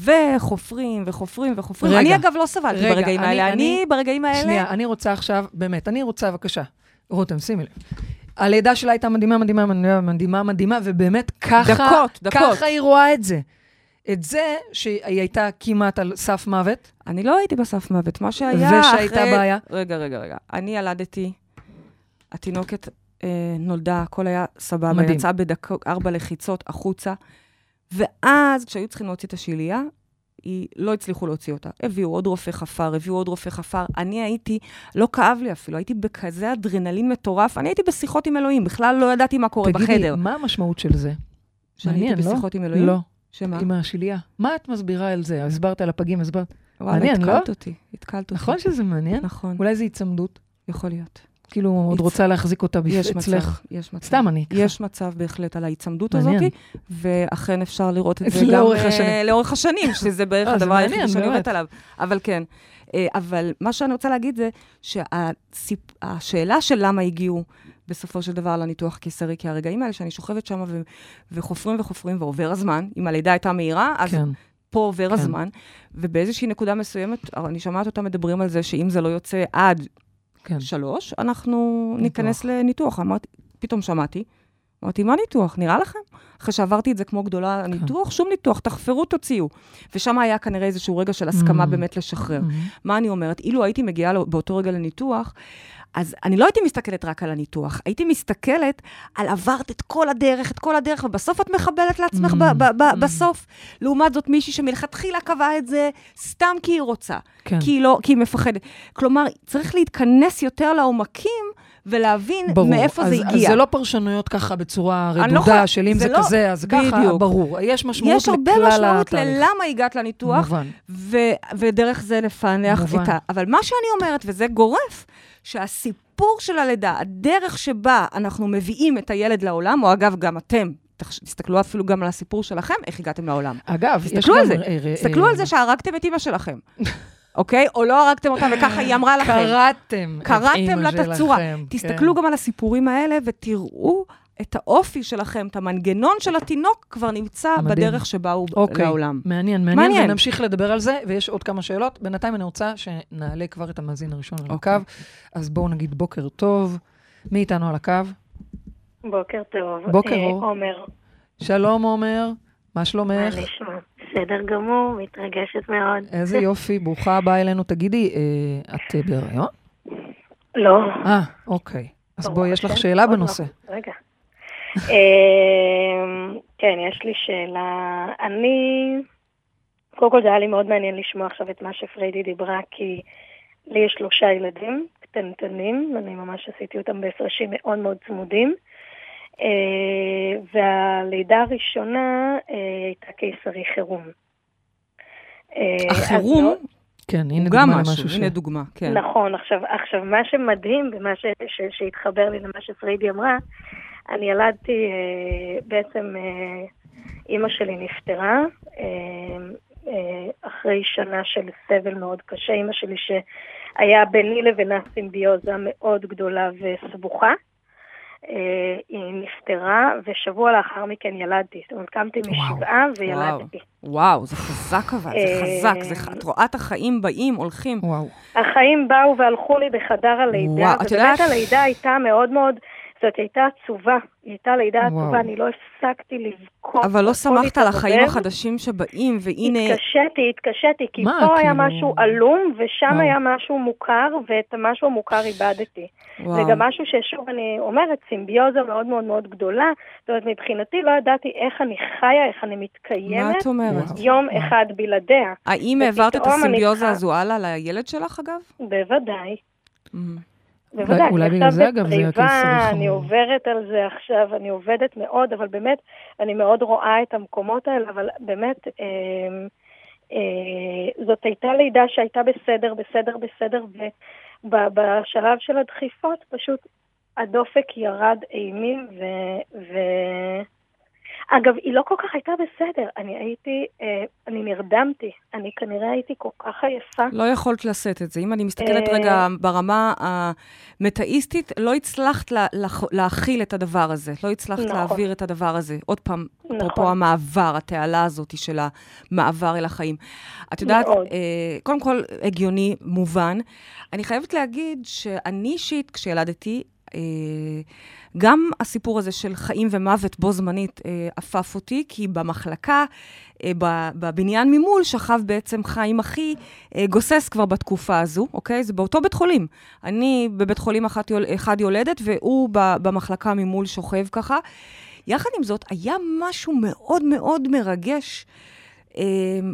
Speaker 3: וחופרים, וחופרים, וחופרים.
Speaker 2: רגע,
Speaker 3: אני אגב לא סבלתי
Speaker 2: רגע,
Speaker 3: ברגעים
Speaker 2: אני-
Speaker 3: האלה. אני,
Speaker 2: אני-
Speaker 3: ברגעים האלה...
Speaker 2: שנייה, אני רוצה עכשיו, באמת, אני רוצה, בבקשה, רותם, שימי לב. הלידה שלה הייתה מדהימה, מדהימה, מדהימה, מדהימה, מדהימה, ובאמת ככה,
Speaker 3: דקות, דקות.
Speaker 2: ככה היא רואה את זה. את זה שהיא הייתה כמעט על סף מוות,
Speaker 3: אני לא הייתי בסף מוות, מה שהיה אחרי...
Speaker 2: ושהייתה בעיה?
Speaker 3: רגע, רגע, רגע. אני ילדתי, התינוקת אה, נולדה, הכל היה סבבה,
Speaker 2: מדהים.
Speaker 3: יצאה בדקות, ארבע לחיצות החוצה, ואז כשהיו צריכים להוציא את השלייה, היא, לא הצליחו להוציא אותה. הביאו עוד רופא חפר, הביאו עוד רופא חפר. אני הייתי, לא כאב לי אפילו, הייתי בכזה אדרנלין מטורף. אני הייתי בשיחות עם אלוהים, בכלל לא ידעתי מה קורה
Speaker 2: תגידי,
Speaker 3: בחדר.
Speaker 2: מה המשמעות של זה?
Speaker 3: שאני הייתי
Speaker 2: לא?
Speaker 3: בשיחות עם אלוהים?
Speaker 2: לא,
Speaker 3: שמה?
Speaker 2: עם השלייה. מה את מסבירה על זה? הסברת על הפגים, הסברת...
Speaker 3: וואלה,
Speaker 2: מעניין, לא?
Speaker 3: התקלת אותי, התקלת אותי.
Speaker 2: נכון שזה מעניין?
Speaker 3: נכון,
Speaker 2: אולי זה היצמדות?
Speaker 3: יכול להיות.
Speaker 2: כאילו, עוד
Speaker 3: הצ-
Speaker 2: רוצה להחזיק אותה אצלך.
Speaker 3: יש מצב.
Speaker 2: סתם אני.
Speaker 3: יש מצב בהחלט על ההיצמדות. הזאת, ואכן אפשר לראות את [laughs] זה גם
Speaker 2: לאורך
Speaker 3: אה,
Speaker 2: השנים.
Speaker 3: לאורך השנים, שזה בערך [laughs]
Speaker 2: אה,
Speaker 3: הדבר
Speaker 2: מעניין,
Speaker 3: שאני. עובדת עליו. אבל כן. אה, אבל מה שאני רוצה להגיד זה שהשאלה של למה הגיעו בסופו של דבר לניתוח הקיסרי, כי הרגעים האלה שאני שוכבת שם ו- וחופרים וחופרים ועובר הזמן, אם הלידה הייתה מהירה, אז
Speaker 2: כן.
Speaker 3: פה עובר
Speaker 2: כן.
Speaker 3: הזמן, ובאיזושהי נקודה מסוימת, אני שומעת אותם מדברים על זה שאם זה לא יוצא עד
Speaker 2: כן.
Speaker 3: שלוש, אנחנו
Speaker 2: ניתוח.
Speaker 3: ניכנס לניתוח. אמרתי, פתאום שמעתי, אמרתי, מה ניתוח? נראה לכם? אחרי שעברתי את זה כמו גדולה, ניתוח, שום ניתוח, תחפרו, תוציאו. ושם היה כנראה איזשהו רגע של הסכמה
Speaker 2: Mm.
Speaker 3: באמת לשחרר.
Speaker 2: Mhm.
Speaker 3: מה אני אומרת? אילו הייתי מגיעה לו- באותו רגע לניתוח, אז אני לא הייתי מסתכלת רק על הניתוח, הייתי מסתכלת על עברת את כל הדרך, את כל הדרך, ובסוף את מחבלת לעצמך
Speaker 2: Mm,
Speaker 3: ב- ב- ב-
Speaker 2: mm.
Speaker 3: בסוף. לעומת זאת, מישהי שמלכתחילה קבעה את זה סתם כי היא רוצה,
Speaker 2: כן.
Speaker 3: כי היא, לא, כי היא מפחדת. כלומר, צריך להתכנס יותר לעומקים ולהבין
Speaker 2: ברור.
Speaker 3: מאיפה
Speaker 2: אז,
Speaker 3: זה הגיע.
Speaker 2: אז זה לא פרשנויות ככה בצורה
Speaker 3: לא
Speaker 2: רדודה,
Speaker 3: יכולה-
Speaker 2: של אם
Speaker 3: זה
Speaker 2: זה
Speaker 3: לא-
Speaker 2: כזה, אז ככה,
Speaker 3: בדיוק.
Speaker 2: ברור. יש משמעות
Speaker 3: יש הרבה
Speaker 2: לכלל
Speaker 3: משמעות
Speaker 2: התהליך.
Speaker 3: ללמה הגעת לניתוח,
Speaker 2: מובן.
Speaker 3: ו- ודרך זה לפענח
Speaker 2: מובן.
Speaker 3: את ה... אבל מה שאני אומרת, וזה גורף, שהסיפור של הלידה, הדרך שבה אנחנו מביאים את הילד לעולם, או אגב, גם אתם, תסתכלו אפילו גם על הסיפור שלכם, איך הגעתם לעולם.
Speaker 2: אגב, יש
Speaker 3: תסתכלו
Speaker 2: גם...
Speaker 3: על זה,
Speaker 2: אה, אה,
Speaker 3: תסתכלו
Speaker 2: אה,
Speaker 3: על זה שהרגתם את אימא שלכם, [laughs] אוקיי? או לא הרגתם אותה וככה היא אמרה לכם.
Speaker 2: קראתם את
Speaker 3: קראתם
Speaker 2: אימא
Speaker 3: לה את הצורה.
Speaker 2: שלכם,
Speaker 3: תסתכלו
Speaker 2: כן.
Speaker 3: גם על הסיפורים האלה ותראו את האופי שלכם, את המנגנון של התינוק כבר נמצא
Speaker 2: מדהים.
Speaker 3: בדרך שבה הוא
Speaker 2: אוקיי,
Speaker 3: לעולם.
Speaker 2: מעניין, מעניין,
Speaker 3: מעניין.
Speaker 2: ונמשיך לדבר על זה, ויש עוד כמה שאלות. בינתיים אני רוצה שנעלה כבר את המאזין הראשון על
Speaker 3: אוקיי.
Speaker 2: הקו. אז בואו נגיד בוקר טוב. מי איתנו על הקו?
Speaker 4: בוקר טוב.
Speaker 2: בוקר
Speaker 4: אה,
Speaker 2: אור.
Speaker 4: עומר,
Speaker 2: שלום, עומר, מה
Speaker 4: מה
Speaker 2: שלומך?
Speaker 4: נשמע? בסדר גמור, מתרגשת מאוד.
Speaker 2: איזה יופי, ברוכה הבאה אלינו. תגידי, אה, את אה, בהיריון?
Speaker 4: לא.
Speaker 2: אה, אוקיי. אז
Speaker 4: ברוך
Speaker 2: בואי, יש לך
Speaker 4: השם,
Speaker 2: שאלה
Speaker 4: לא.
Speaker 2: בנושא.
Speaker 4: רגע. אמ, כן, יש לי שאלה. אני... קודם כל זה היה לי מאוד מעניין לשמוע עכשיו את מה שפריידי דיברה, כי לי יש שלושה ילדים קטנטנים, ואני ממש עשיתי אותם בהפרשים מאוד מאוד צמודים. אה, והלידה הראשונה אה, הייתה קיסרי חירום. אה,
Speaker 3: החירום
Speaker 4: מאוד-
Speaker 2: כן, הנה דוגמה
Speaker 3: גם
Speaker 2: למשהו
Speaker 3: משהו,
Speaker 2: ש...
Speaker 3: הנה דוגמה, כן.
Speaker 4: נכון, עכשיו, עכשיו מה שמדהים ומה ש, ש, שהתחבר לי למה שפריידי אמרה, אני ילדתי, אה, בעצם אה, אימא שלי נפטרה אה, אה, אחרי שנה של סבל מאוד קשה, אימא שלי שהיה ביני לבינה סימביוזה מאוד גדולה וסבוכה. אה, היא נפטרה, ושבוע לאחר מכן ילדתי. זאת אומרת, קמתי. משבעה וילדתי.
Speaker 3: וואו, זה חזק אבל, זה חזק. זה ח- את רואה את החיים באים, הולכים.
Speaker 2: וואו.
Speaker 4: החיים באו והלכו לי בחדר הלידה,
Speaker 3: וואו, את
Speaker 4: ובאמת
Speaker 3: יודעת-
Speaker 4: הלידה הייתה מאוד מאוד, זאת הייתה עצובה, היא הייתה לידה
Speaker 2: וואו.
Speaker 4: עצובה, אני לא הפסקתי לבכות.
Speaker 3: אבל לא שמחת על החיים. החדשים שבאים, והנה...
Speaker 4: התקשיתי, התקשיתי, כי
Speaker 2: מה,
Speaker 4: פה היה
Speaker 2: כאילו?
Speaker 4: משהו עלום, ושם
Speaker 2: וואו.
Speaker 4: היה משהו מוכר, ואת המשהו המוכר איבדתי. זה
Speaker 3: וואו.
Speaker 4: גם משהו ששוב אני אומרת, סימביוזה מאוד מאוד מאוד גדולה. זאת אומרת, מבחינתי לא ידעתי איך אני חיה, איך אני
Speaker 3: מה
Speaker 4: מתקיימת,
Speaker 3: את אומרת?
Speaker 2: וואו.
Speaker 4: יום אחד בלעדיה.
Speaker 3: האם העברת את הסימביוזה הזו הלאה לילד שלך, אגב?
Speaker 4: בוודאי.
Speaker 3: מהמם.
Speaker 4: בוודאי,
Speaker 2: אולי
Speaker 4: אני
Speaker 2: בגלל זה, אגב, זה היה קיסרי
Speaker 4: אני
Speaker 2: חמור.
Speaker 4: עוברת על זה עכשיו, אני עובדת מאוד, אבל באמת, אני מאוד רואה את המקומות האלה, אבל באמת, אה, אה, זאת הייתה לידה שהייתה בסדר, בסדר, בסדר, ובשלב של הדחיפות פשוט הדופק ירד אימים, ו... ו... אגב, היא לא כל כך הייתה בסדר, אני הייתי, אה, אני נרדמתי, אני כנראה הייתי כל כך עייפה.
Speaker 3: לא יכולת לשאת את זה. אם אני מסתכלת
Speaker 4: אה,
Speaker 3: רגע ברמה המטאיסטית, לא הצלחת לה- לח- להכיל את הדבר הזה. לא הצלחת
Speaker 4: נכון.
Speaker 3: להעביר את הדבר הזה. עוד פעם, אפרופו
Speaker 4: נכון.
Speaker 3: המעבר, התעלה הזאת של המעבר אל החיים. את יודעת. אה, קודם כל, הגיוני, מובן. אני חייבת להגיד שאני אישית, כשילדתי, אה, גם הסיפור הזה של חיים ומוות בו זמנית אה, עפף אותי, כי במחלקה, אה, בבניין ממול, שכב בעצם חיים אחי אה, גוסס כבר בתקופה הזו, אוקיי? זה באותו בית חולים. אני בבית חולים אחת, אחד יולדת, והוא ב- במחלקה ממול שוכב ככה. יחד עם זאת, היה משהו מאוד מאוד מרגש אה,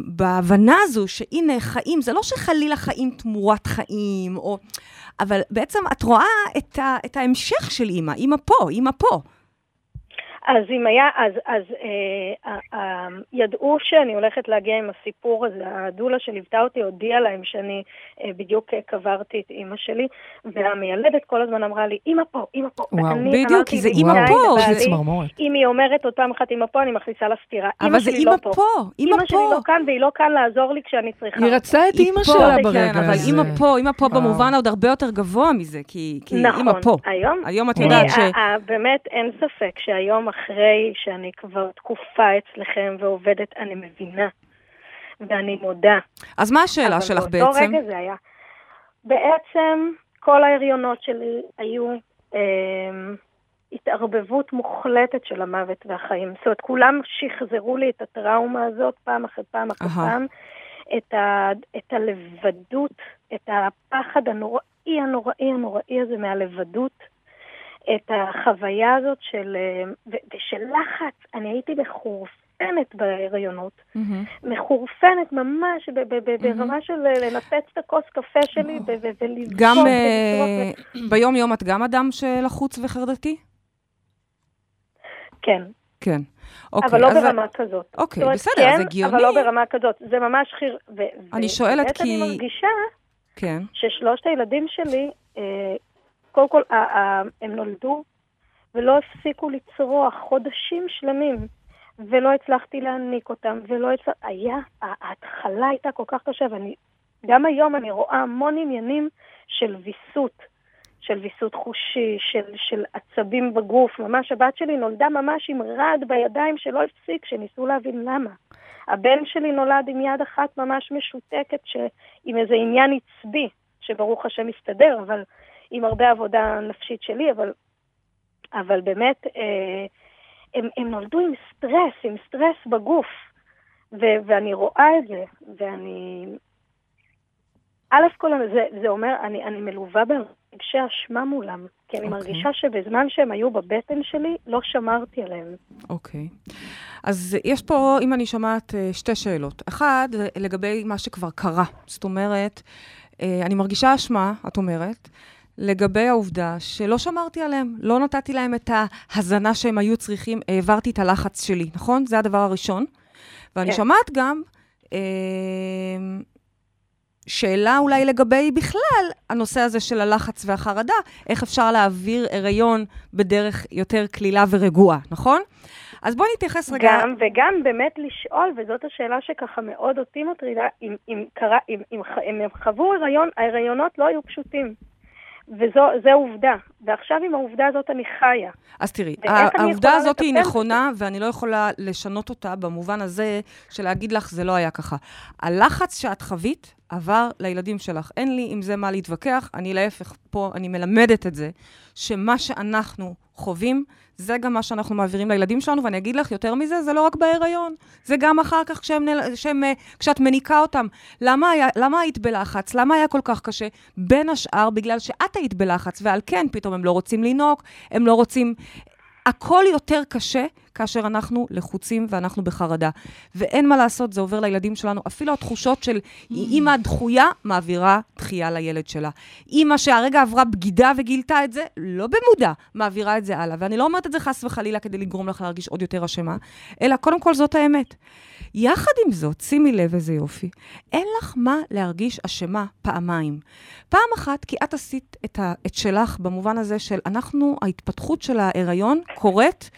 Speaker 3: בהבנה הזו שהנה, חיים, זה לא שחלילה חיים תמורת חיים, או... אבל בעצם את רואה את, ה, את ההמשך של אימא, אימא פה, אימא פה.
Speaker 4: אז אם היה, אז, אז אה, אה, אה, ידעו שאני הולכת להגיע עם הסיפור הזה, הדולה שליוותה אותי הודיעה להם שאני אה, בדיוק אה, קברתי את אימא שלי, והמיילדת כל הזמן אמרה לי, אימא פה, אימא פה.
Speaker 2: וואו.
Speaker 4: ואני
Speaker 3: בדיוק,
Speaker 4: אמרתי
Speaker 3: כי זה אימא
Speaker 4: "די,
Speaker 3: פה,
Speaker 2: זה צמרמורת.
Speaker 4: אם היא אומרת פעם אחת אימא פה, אני מכניסה לה סטירה.
Speaker 3: אבל זה
Speaker 4: שלי
Speaker 3: אימא
Speaker 4: לא
Speaker 3: פה, אימא
Speaker 4: אימא שלי
Speaker 3: פה.
Speaker 4: לא כאן, והיא לא כאן לעזור לי כשאני צריכה.
Speaker 2: היא רצתה את אימא
Speaker 3: פה,
Speaker 2: שלה
Speaker 4: כן,
Speaker 2: ברגע
Speaker 3: כן, אבל
Speaker 2: הזה.
Speaker 3: אימא פה, אימא פה. במובן עוד הרבה יותר גבוה מזה, כי, כי
Speaker 4: נכון,
Speaker 3: אימא פה.
Speaker 4: היום,
Speaker 3: היום את. יודעת ש...
Speaker 4: אה, אה, באמת אין ספק שהיום אחרי שאני כבר תקופה אצלכם ועובדת, אני מבינה. ואני מודה.
Speaker 3: אז מה השאלה
Speaker 4: אבל
Speaker 3: שלך
Speaker 4: באותו
Speaker 3: בעצם?
Speaker 4: רגע זה היה. בעצם כל ההריונות שלי היו אה, התערבבות מוחלטת של המוות והחיים. זאת אומרת, כולם שחזרו לי את הטראומה הזאת פעם אחרי פעם אחרי. פעם, את, ה, את הלבדות, את הפחד הנוראי הנוראי הנוראי הזה מהלבדות. את החוויה הזאת של, אה, ושל לחץ. אני הייתי מחורפנת בהריונות.
Speaker 3: מהמם.
Speaker 4: מחורפנת ממש, ב- ב- ב- ברמה של אה, לנפץ את הכוס קפה שלי ו- ו-.
Speaker 3: גם אה, ביום-יום את גם אדם שלחוץ וחרדתי?
Speaker 4: כן,
Speaker 3: כן. אוקיי,
Speaker 4: אבל לא
Speaker 3: אז-
Speaker 4: ברמה כזאת.
Speaker 3: אוקיי,
Speaker 4: אומרת,
Speaker 3: בסדר,
Speaker 4: כן,
Speaker 3: אז הגיוני.
Speaker 4: אבל לא ברמה כזאת. זה ממש חיר... ו-
Speaker 3: אני שואלת כי-
Speaker 4: אני מרגישה
Speaker 3: כן.
Speaker 4: ששלושת הילדים שלי, אה, קודם כל, הם נולדו ולא הפסיקו לצרוח חודשים שלמים, ולא הצלחתי להניק אותם, ולא הצלחתי... היה, ההתחלה הייתה כל כך קשה, ואני... גם היום אני רואה המון עניינים של ויסות, של ויסות חושי, של, של עצבים בגוף. ממש הבת שלי נולדה ממש עם רעד בידיים שלא הפסיק, שניסו להבין למה. הבן שלי נולד עם יד אחת ממש משותקת, ש... עם איזה עניין עצבי, שברוך השם מסתדר, אבל עם הרבה עבודה נפשית שלי, אבל, אבל באמת, אה, הם, הם נולדו עם סטרס, עם סטרס בגוף. ו- ואני רואה את זה, ואני... א' כל זה, זה אומר, אני, אני מלווה ברגשי אשמה מולם, כי אני okay.
Speaker 3: אוקיי.
Speaker 4: מרגישה שבזמן שהם היו בבטן שלי, לא שמרתי עליהם.
Speaker 3: אוקיי. Okay. אז יש פה, אם אני שומעת, אה, שתי שאלות. אחד, לגבי מה שכבר קרה. זאת אומרת, אה, אני מרגישה אשמה, את אומרת, לגבי העובדה שלא שמרתי עליהם, לא נתתי להם את ההזנה שהם היו צריכים, העברתי את הלחץ שלי, נכון? זה הדבר הראשון. ואני כן. שומעת גם אה, שאלה אולי לגבי בכלל הנושא הזה של הלחץ והחרדה, איך אפשר להעביר הריון בדרך יותר קלילה ורגועה, נכון? אז בואי נתייחס רגע...
Speaker 4: גם, וגם באמת לשאול, וזאת השאלה שככה מאוד אותי מטרידה, אם, אם, קרה, אם, אם, אם הם חוו הריון, ההריונות לא היו פשוטים. וזו עובדה. ועכשיו עם העובדה הזאת אני חיה.
Speaker 3: אז תראי, העובדה הזאת היא נכונה, ואני לא יכולה לשנות אותה במובן הזה של להגיד לך, זה לא היה ככה. הלחץ שאת חווית עבר לילדים שלך. אין לי עם זה מה להתווכח, אני להפך, פה אני מלמדת את זה, שמה שאנחנו חווים, זה גם מה שאנחנו מעבירים לילדים שלנו, ואני אגיד לך יותר מזה, זה לא רק בהיריון, זה גם אחר כך כשהם, כשהם, כשאת מניקה אותם. למה, היה, למה היית בלחץ? למה היה כל כך קשה? בין השאר, בגלל שאת היית בלחץ, ועל כן פתאום הם לא רוצים לנהוג, הם לא רוצים... הכל יותר קשה כאשר אנחנו לחוצים ואנחנו בחרדה. ואין מה לעשות, זה עובר לילדים שלנו. אפילו התחושות של אימא דחויה מעבירה דחייה לילד שלה. אימא שהרגע עברה בגידה וגילתה את זה, לא במודע, מעבירה את זה הלאה. ואני לא אומרת את זה חס וחלילה כדי לגרום לך להרגיש עוד יותר אשמה, אלא קודם כל זאת האמת. יחד עם זאת, שימי לב איזה יופי, אין לך מה להרגיש אשמה פעמיים. פעם אחת, כי את עשית את, ה, את שלך במובן הזה של אנחנו, ההתפתחות של ההיריון קורית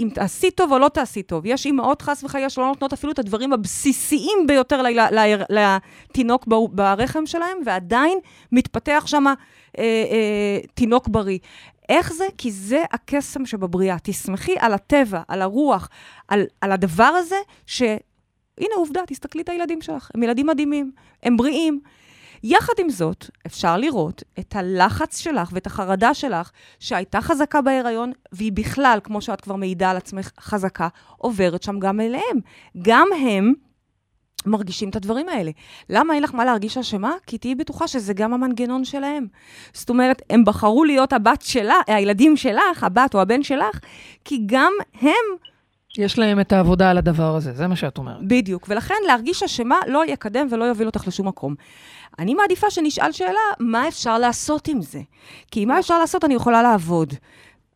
Speaker 3: אם תעשי טוב או לא תעשי טוב. יש אימהות חס וחלילה שלא נותנות אפילו את הדברים הבסיסיים ביותר לתינוק ברחם שלהם, ועדיין מתפתח שם אה, אה, תינוק בריא. איך זה? כי זה הקסם שבבריאה. תסמכי על הטבע, על הרוח, על, על הדבר הזה, שהנה עובדה, תסתכלי את הילדים שלך, הם ילדים מדהימים, הם בריאים. יחד עם זאת, אפשר לראות את הלחץ שלך ואת החרדה שלך, שהייתה חזקה בהיריון, והיא בכלל, כמו שאת כבר מעידה על עצמך, חזקה, עוברת שם גם אליהם. גם הם מרגישים את הדברים האלה. למה אין לך מה להרגיש אשמה? כי תהיי בטוחה שזה גם המנגנון שלהם. זאת אומרת, הם בחרו להיות הבת שלה, הילדים שלך, הבת או הבן שלך, כי גם הם...
Speaker 2: יש להם את העבודה על הדבר הזה, זה מה שאת אומרת.
Speaker 3: בדיוק, ולכן להרגיש אשמה לא יקדם ולא יוביל אותך לשום מקום. אני מעדיפה שנשאל שאלה, מה אפשר לעשות עם זה? כי מה אפשר לעשות, אני יכולה לעבוד.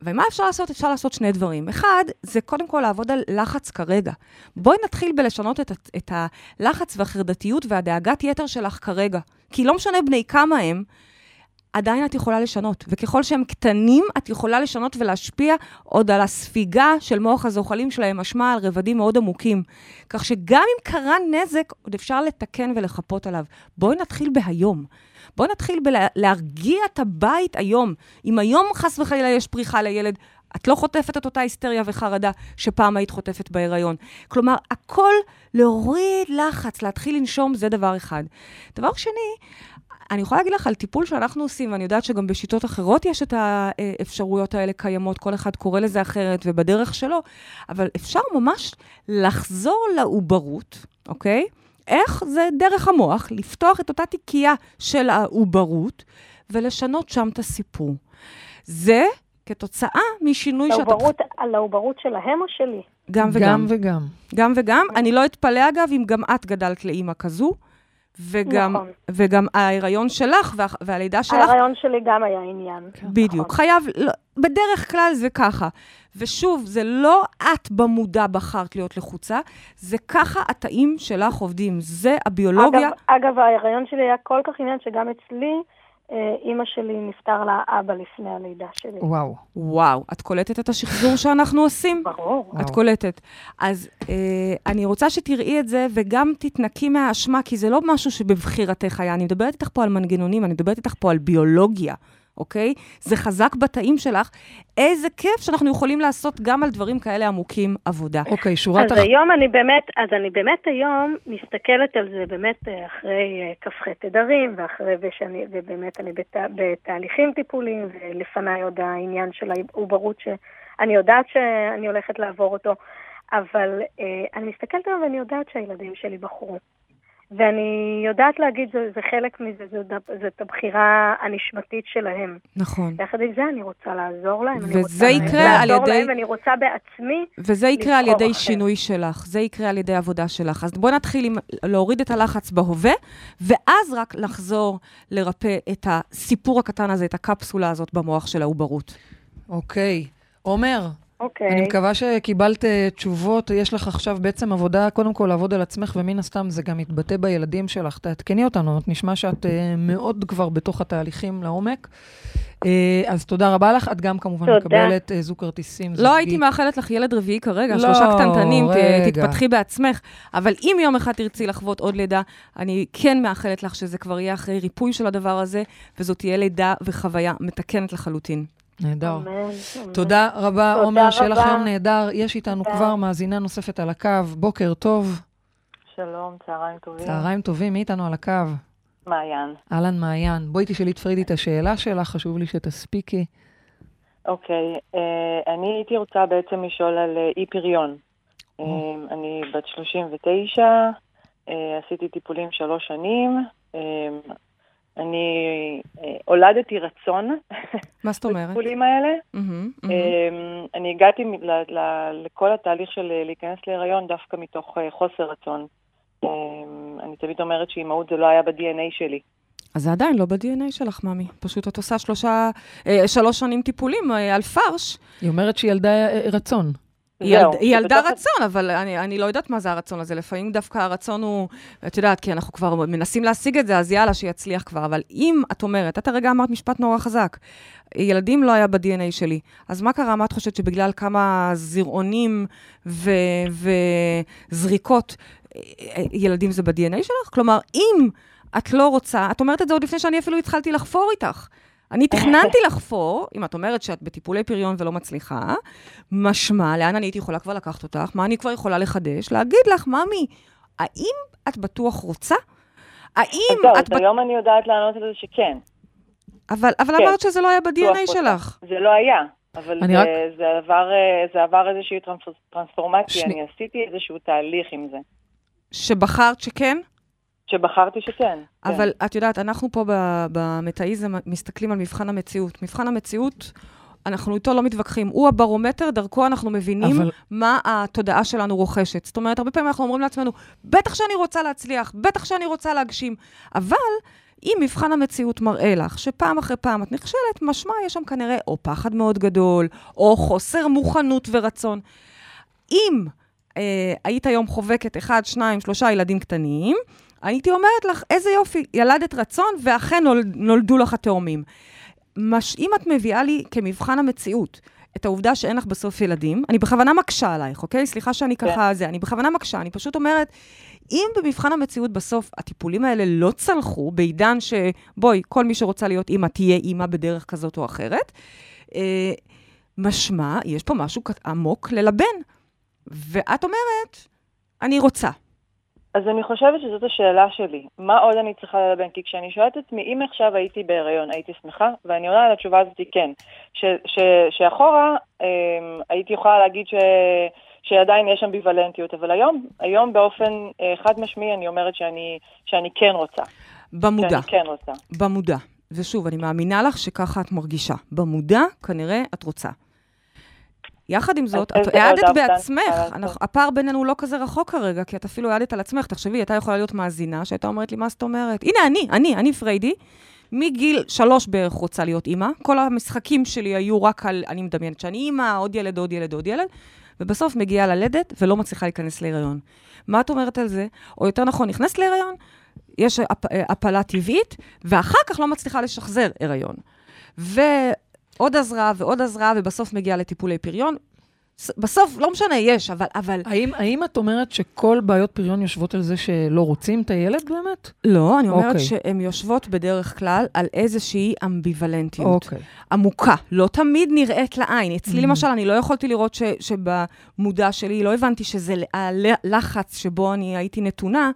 Speaker 3: ומה אפשר לעשות? אפשר לעשות שני דברים. אחד, זה קודם כל לעבוד על לחץ כרגע. בואי נתחיל בלשנות את, את הלחץ והחרדתיות והדאגת יתר שלך כרגע. כי לא משנה בני כמה הם, עדיין את יכולה לשנות. וככל שהם קטנים, את יכולה לשנות ולהשפיע עוד על הספיגה של מוח הזוחלים שלהם, משמע על רבדים מאוד עמוקים. כך שגם אם קרה נזק, עוד אפשר לתקן ולחפות עליו. בואי נתחיל בהיום. בואי נתחיל בלהרגיע את הבית היום. אם היום חס וחלילה יש פריחה לילד, את לא חוטפת את אותה היסטריה וחרדה שפעם היית חוטפת בהיריון. כלומר, הכל להוריד לחץ, להתחיל לנשום, זה דבר אחד. דבר שני, אני יכולה להגיד לך על טיפול שאנחנו עושים, ואני יודעת שגם בשיטות אחרות יש את האפשרויות האלה קיימות, כל אחד קורא לזה אחרת ובדרך שלו, אבל אפשר ממש לחזור לעוברות, אוקיי? איך זה דרך המוח, לפתוח את אותה תיקייה של העוברות ולשנות שם את הסיפור. זה כתוצאה משינוי שאתה...
Speaker 4: על העוברות שלהם או שלי?
Speaker 3: גם וגם.
Speaker 2: גם וגם.
Speaker 3: גם וגם. אני לא אתפלא, אגב, אם גם את גדלת לאימא כזו. וגם, נכון. וגם ההיריון שלך וה, והלידה שלך...
Speaker 4: ההיריון שלי גם היה עניין.
Speaker 3: כן. בדיוק. נכון. חייב, לא, בדרך כלל זה ככה. ושוב, זה לא את במודע בחרת להיות לחוצה, זה ככה התאים שלך עובדים. זה הביולוגיה.
Speaker 4: אגב, אגב, ההיריון שלי היה כל כך עניין שגם אצלי... אה, אימא שלי נפטר לה אבא לפני הלידה שלי.
Speaker 2: וואו.
Speaker 3: וואו, את קולטת את השחזור שאנחנו עושים?
Speaker 4: ברור.
Speaker 3: את קולטת. אז אה, אני רוצה שתראי את זה וגם תתנקי מהאשמה, כי זה לא משהו שבבחירתך היה. אני מדברת איתך פה על מנגנונים, אני מדברת איתך פה על ביולוגיה. אוקיי? זה חזק בתאים שלך. איזה כיף שאנחנו יכולים לעשות גם על דברים כאלה עמוקים עבודה.
Speaker 2: אוקיי, שורת...
Speaker 4: אז אח... היום אני באמת, אז אני באמת היום מסתכלת על זה באמת אה, אחרי אה, כ"ח תדרים, ואחרי, ושאני, ובאמת אני בת, בתהליכים טיפוליים, ולפניי עוד העניין של העוברות שאני יודעת שאני הולכת לעבור אותו. אבל אה, אני מסתכלת עליו ואני יודעת שהילדים שלי בחרו. ואני יודעת להגיד, זה, זה חלק מזה, זאת הבחירה הנשמתית שלהם.
Speaker 3: נכון.
Speaker 4: יחד עם זה אני רוצה לעזור להם.
Speaker 3: וזה יקרה על ידי...
Speaker 4: להם, ואני רוצה בעצמי
Speaker 3: וזה יקרה על ידי
Speaker 4: אחר.
Speaker 3: שינוי שלך, זה יקרה על ידי עבודה שלך. אז בואי נתחיל עם להוריד את הלחץ בהווה, ואז רק לחזור לרפא את הסיפור הקטן הזה, את הקפסולה הזאת במוח של העוברות.
Speaker 2: אוקיי. עומר,
Speaker 4: אוקיי.
Speaker 2: אני מקווה שקיבלת אה, תשובות. יש לך עכשיו בעצם עבודה, קודם כל לעבוד על עצמך, ומן הסתם זה גם יתבטא בילדים שלך. תעדכני אותנו, נשמע שאת אה, מאוד כבר בתוך התהליכים לעומק. אה, אז תודה רבה לך. את גם כמובן
Speaker 4: תודה.
Speaker 2: מקבלת זוג כרטיסים זוגי.
Speaker 3: לא הייתי מאחלת לך ילד רביעי כרגע,
Speaker 2: לא,
Speaker 3: שלושה קטנטנים, ת-
Speaker 2: רגע.
Speaker 3: תתפתחי בעצמך. אבל אם יום אחד תרצי לחוות עוד לידה, אני כן מאחלת לך שזה כבר יהיה אחרי ריפוי של הדבר הזה, וזאת תהיה לידה וחוויה מתקנת לחלוטין.
Speaker 2: נהדר.
Speaker 4: אמן.
Speaker 2: תודה רבה,
Speaker 4: תודה
Speaker 2: עומר, שיהיה לך
Speaker 4: רבה.
Speaker 2: יום נהדר. יש איתנו
Speaker 4: תודה.
Speaker 2: כבר מאזינה נוספת על הקו. בוקר טוב,
Speaker 5: שלום, צהריים טובים.
Speaker 2: צהריים טובים, מי איתנו על הקו?
Speaker 5: מעיין.
Speaker 2: אהלן מעיין. בואי תשאלי את פרידי את השאלה שלך, חשוב לי שתספיקי.
Speaker 5: אוקיי, אה, אני הייתי רוצה בעצם לשאול על אה, אי פריון. אה, אני בת 39, אה, עשיתי טיפולים שלוש שנים. אה, אני הולדתי רצון
Speaker 3: מה זאת אומרת?
Speaker 5: בטיפולים האלה. אה, אני הגעתי מ- ל- ל- לכל התהליך של אה, להיכנס להיריון דווקא מתוך אה, חוסר רצון. אה, אני תמיד אומרת שאימהות זה לא היה ב-DNA שלי.
Speaker 3: אז זה עדיין לא ב-DNA שלך, ממי. פשוט את עושה שלושה, אה, שלוש שנים טיפולים על פרש.
Speaker 2: היא אומרת שהיא ילדה רצון.
Speaker 3: היא, ילד, היא ילדה רצון, אבל אני, אני לא יודעת מה זה הרצון הזה. לפעמים דווקא הרצון הוא, את יודעת, כי אנחנו כבר מנסים להשיג את זה, אז יאללה, שיצליח כבר. אבל אם את אומרת, את הרגע אמרת משפט נורא חזק, ילדים לא היה ב-DNA שלי, אז מה קרה? מה את חושבת שבגלל כמה זרעונים ו- וזריקות, ילדים זה ב-DNA שלך? כלומר, אם את לא רוצה, את אומרת את זה עוד לפני שאני אפילו התחלתי לחפור איתך. אני תכננתי לחפור, אם את אומרת שאת בטיפולי פריון ולא מצליחה, משמע, לאן אני הייתי יכולה כבר לקחת אותך? מה אני כבר יכולה לחדש? להגיד לך, ממי, האם את בטוח רוצה? האם
Speaker 5: אז זהו,
Speaker 3: את...
Speaker 5: אז היום אני יודעת לענות על זה שכן.
Speaker 3: אבל, אבל
Speaker 5: כן.
Speaker 3: אמרת שזה לא היה
Speaker 5: בטוח
Speaker 3: ב-DNA. שלך.
Speaker 5: זה לא היה, אבל זה,
Speaker 2: רק-
Speaker 5: זה, עבר, אה, זה עבר איזושהי טרנס- טרנספורמציה,
Speaker 2: שני-
Speaker 5: אני עשיתי איזשהו תהליך עם זה,
Speaker 3: שבחרת שכן,
Speaker 5: שבחרתי שכן. כן.
Speaker 3: אבל את יודעת, אנחנו פה במטאיזם מסתכלים על מבחן המציאות. מבחן המציאות, אנחנו איתו לא מתווכחים. הוא הברומטר, דרכו אנחנו מבינים
Speaker 2: אבל-
Speaker 3: מה התודעה שלנו רוכשת. זאת אומרת, הרבה פעמים אנחנו אומרים לעצמנו, בטח שאני רוצה להצליח, בטח שאני רוצה להגשים. אבל אם מבחן המציאות מראה לך שפעם אחרי פעם את נכשלת, משמע יש שם כנראה או פחד מאוד גדול, או חוסר מוכנות ורצון. אם אה, היית היום חובקת אחד, שניים, שלושה ילדים קטנים, הייתי אומרת לך, איזה יופי, ילדת רצון, ואכן נולד, נולדו לך התאומים. מש, אם את מביאה לי כמבחן המציאות את העובדה שאין לך בסוף ילדים, אני בכוונה מקשה עלייך, אוקיי? סליחה שאני ככה זה, אני בכוונה מקשה, אני פשוט אומרת, אם במבחן המציאות בסוף הטיפולים האלה לא צלחו, בעידן שבואי, כל מי שרוצה להיות אימא תהיה אימא בדרך כזאת או אחרת, אה, משמע, יש פה משהו עמוק ללבן. ואת אומרת, אני רוצה.
Speaker 5: אז אני חושבת שזאת השאלה שלי. מה עוד אני צריכה ללבן? כי כשאני שואלת את עצמי, אם עכשיו הייתי בהיריון, הייתי שמחה? ואני עונה על התשובה הזאת כן. ש, ש, שאחורה אה, הייתי יכולה להגיד ש, שעדיין יש אמביוולנטיות, אבל היום, היום באופן אה, חד משמעי אני אומרת שאני, שאני כן רוצה.
Speaker 3: במודע,
Speaker 5: שאני כן רוצה.
Speaker 3: במודע. ושוב, אני מאמינה לך שככה את מרגישה. במודע, כנראה את רוצה. יחד עם זאת, את העדת בעצמך? אנחנו- הפער בינינו לא כזה רחוק כרגע, כי את אפילו העדת על עצמך. תחשבי, הייתה יכולה להיות מאזינה שהייתה אומרת לי, מה זאת אומרת? הנה, אני, אני, אני פריידי, מגיל שלוש בערך רוצה להיות אימא. כל המשחקים שלי היו רק על, אני מדמיינת שאני אימא, עוד ילד, עוד ילד, עוד ילד, ובסוף מגיעה ללדת ולא מצליחה להיכנס להיריון. מה את אומרת על זה? או יותר נכון, נכנסת להיריון, יש הפ, הפלה טבעית, ואחר כך לא מצליחה לשחזר הריון. ועוד עזרה ועוד עזרה, ובסוף מגיעה לטיפולי פריון. בסוף, לא משנה, יש, אבל, אבל...
Speaker 2: האם, האם את אומרת שכל בעיות פריון יושבות על זה שלא רוצים את הילד באמת?
Speaker 3: לא, אני אומרת
Speaker 2: אוקיי.
Speaker 3: שהן יושבות בדרך כלל על איזושהי אמביוולנטיות.
Speaker 2: אוקיי.
Speaker 3: עמוקה, לא תמיד נראית לעין. אצלי
Speaker 2: Mhm.
Speaker 3: למשל, אני לא יכולתי לראות ש, שבמודע שלי, לא הבנתי שזה הלחץ שבו אני הייתי נתונה,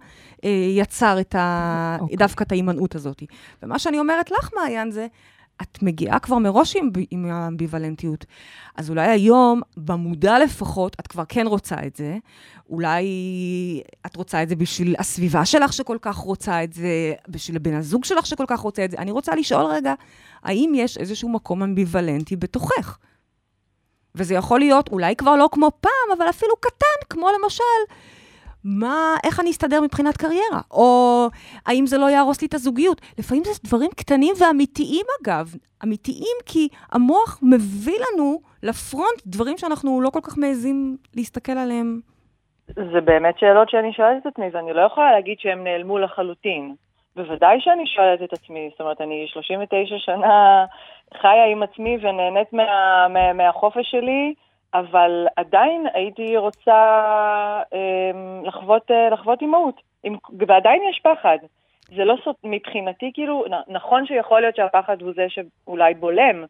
Speaker 3: אה, יצר את ה,
Speaker 2: אוקיי.
Speaker 3: דווקא את ההימנעות הזאת. ומה שאני אומרת לך, מעיין, זה, את מגיעה כבר מראש עם, עם האמביוולנטיות. אז אולי היום, במודע לפחות, את כבר כן רוצה את זה. אולי את רוצה את זה בשביל הסביבה שלך שכל כך רוצה את זה, בשביל הבן הזוג שלך שכל כך רוצה את זה. אני רוצה לשאול רגע, האם יש איזשהו מקום אמביוולנטי בתוכך? וזה יכול להיות אולי כבר לא כמו פעם, אבל אפילו קטן, כמו למשל, מה, איך אני אסתדר מבחינת קריירה? או האם זה לא יהרוס לי את הזוגיות? לפעמים זה דברים קטנים ואמיתיים, אגב. אמיתיים כי המוח מביא לנו לפרונט דברים שאנחנו לא כל כך מעזים להסתכל עליהם.
Speaker 5: זה באמת שאלות שאני שואלת את עצמי, ואני לא יכולה להגיד שהם נעלמו לחלוטין. בוודאי שאני שואלת את עצמי, זאת אומרת, אני 39 שנה חיה עם עצמי ונהנית מה, מה, מהחופש שלי, אבל עדיין הייתי רוצה אה, לחוות, אה, לחוות אימהות, ועדיין יש פחד. זה לא סוד, מבחינתי, כאילו, נכון שיכול להיות שהפחד הוא זה שאולי בולם,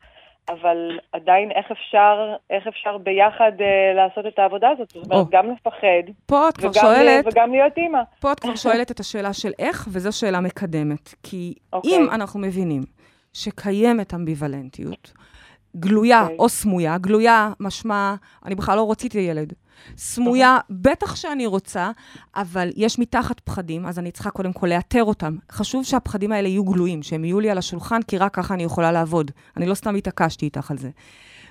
Speaker 5: אבל עדיין איך אפשר, איך אפשר ביחד אה, לעשות את העבודה הזאת? זאת אומרת, גם לפחד,
Speaker 3: פה את כבר וגם, שואלת,
Speaker 5: וגם להיות אימא.
Speaker 3: פה את כבר שואלת את השאלה של איך, וזו שאלה מקדמת. כי okay. אוקיי. אם אנחנו מבינים שקיימת אמביוולנטיות, גלויה okay. אוקיי. או סמויה, גלויה משמע, אני בכלל לא רציתי ילד. סמויה, okay. בטח שאני רוצה, אבל יש מתחת פחדים, אז אני צריכה קודם כל לאתר אותם. חשוב שהפחדים האלה יהיו גלויים, שהם יהיו לי על השולחן, כי רק ככה אני יכולה לעבוד. אני לא סתם התעקשתי איתך על זה.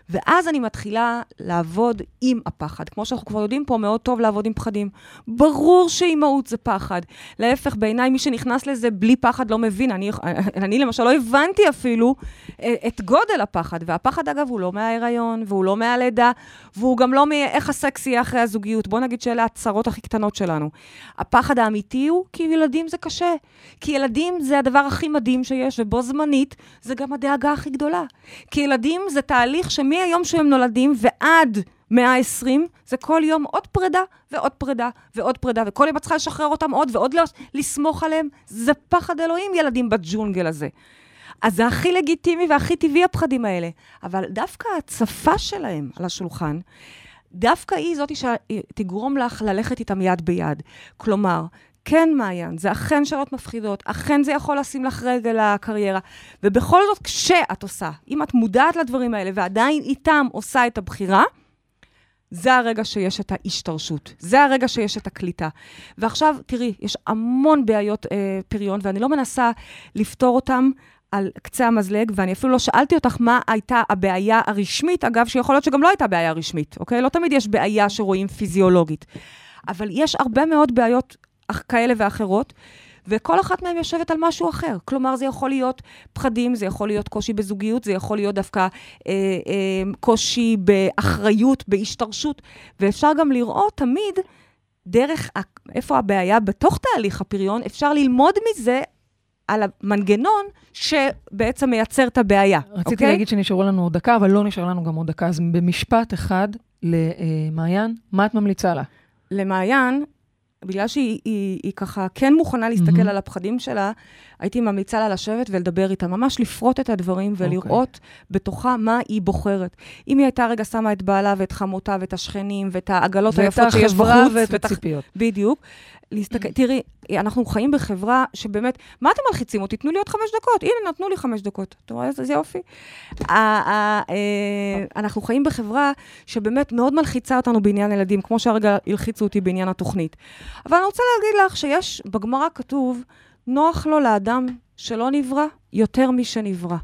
Speaker 3: ואז אני מתחילה לעבוד עם הפחד. כמו שאנחנו כבר יודעים פה, מאוד טוב לעבוד עם פחדים. ברור שאימהות זה פחד. להפך, בעיניי, מי שנכנס לזה בלי פחד לא מבין. אני, אני למשל לא הבנתי אפילו אה, את גודל הפחד. והפחד, אגב, הוא לא מההיריון, והוא לא מהלידה, והוא גם לא מאיך הסקס יהיה אחרי הזוגיות. בוא נגיד שאלה הצרות הכי קטנות שלנו. הפחד האמיתי הוא כי ילדים זה קשה. כי ילדים זה הדבר הכי מדהים שיש, ובו זמנית זה גם הדאגה הכי גדולה. כי ילדים זה תהליך שמי... מהיום שהם נולדים ועד 120, זה כל יום עוד פרידה ועוד פרידה ועוד פרידה, וכל יום את צריכה לשחרר אותם עוד ועוד לסמוך עליהם. זה פחד אלוהים, ילדים בג'ונגל הזה. אז זה הכי לגיטימי והכי טבעי הפחדים האלה. אבל דווקא ההצפה שלהם על השולחן, דווקא היא זאתי שתגרום לך ללכת איתם יד ביד. כלומר, כן, מעיין, זה אכן שאלות מפחידות, אכן זה יכול לשים לך רגל לקריירה. ובכל זאת, כשאת עושה, אם את מודעת לדברים האלה ועדיין איתם עושה את הבחירה, זה הרגע שיש את ההשתרשות, זה הרגע שיש את הקליטה. ועכשיו, תראי, יש המון בעיות אה, פריון, ואני לא מנסה לפתור אותם על קצה המזלג, ואני אפילו לא שאלתי אותך מה הייתה הבעיה הרשמית, אגב, שיכול להיות שגם לא הייתה בעיה רשמית, אוקיי? לא תמיד יש בעיה שרואים פיזיולוגית. אבל יש הרבה מאוד בעיות כאלה ואחרות, וכל אחת מהן יושבת על משהו אחר. כלומר, זה יכול להיות פחדים, זה יכול להיות קושי בזוגיות, זה יכול להיות דווקא אה, אה, קושי באחריות, בהשתרשות, ואפשר גם לראות תמיד דרך, איפה הבעיה בתוך תהליך הפריון, אפשר ללמוד מזה על המנגנון שבעצם מייצר את הבעיה.
Speaker 2: רציתי okay? אוקיי? להגיד שנשארו לנו עוד דקה, אבל לא נשאר לנו גם עוד דקה. אז במשפט אחד למעיין, מה את ממליצה לה?
Speaker 3: למעיין, בגלל שהיא היא, היא ככה כן מוכנה להסתכל mm-hmm. על הפחדים שלה, הייתי ממליצה לה לשבת ולדבר איתה, ממש לפרוט את הדברים ולראות okay. בתוכה מה היא בוחרת. אם היא הייתה רגע שמה את בעלה ואת חמותה ואת השכנים ואת העגלות היפות שיש בחוץ.
Speaker 2: ואת החברה ואת הציפיות.
Speaker 3: בדיוק. להסתכל, תראי, אנחנו חיים בחברה שבאמת, מה אתם מלחיצים אותי? תנו לי עוד חמש דקות. הנה, נתנו לי חמש דקות. אתה רואה איזה יופי? אה, אנחנו חיים בחברה שבאמת מאוד מלחיצה אותנו בעניין ילדים, כמו שהרגע הלחיצו אותי בעניין התוכנית. אבל אני רוצה להגיד לך שיש, בגמרא כתוב, נוח לו לאדם שלא נברא יותר משנברא.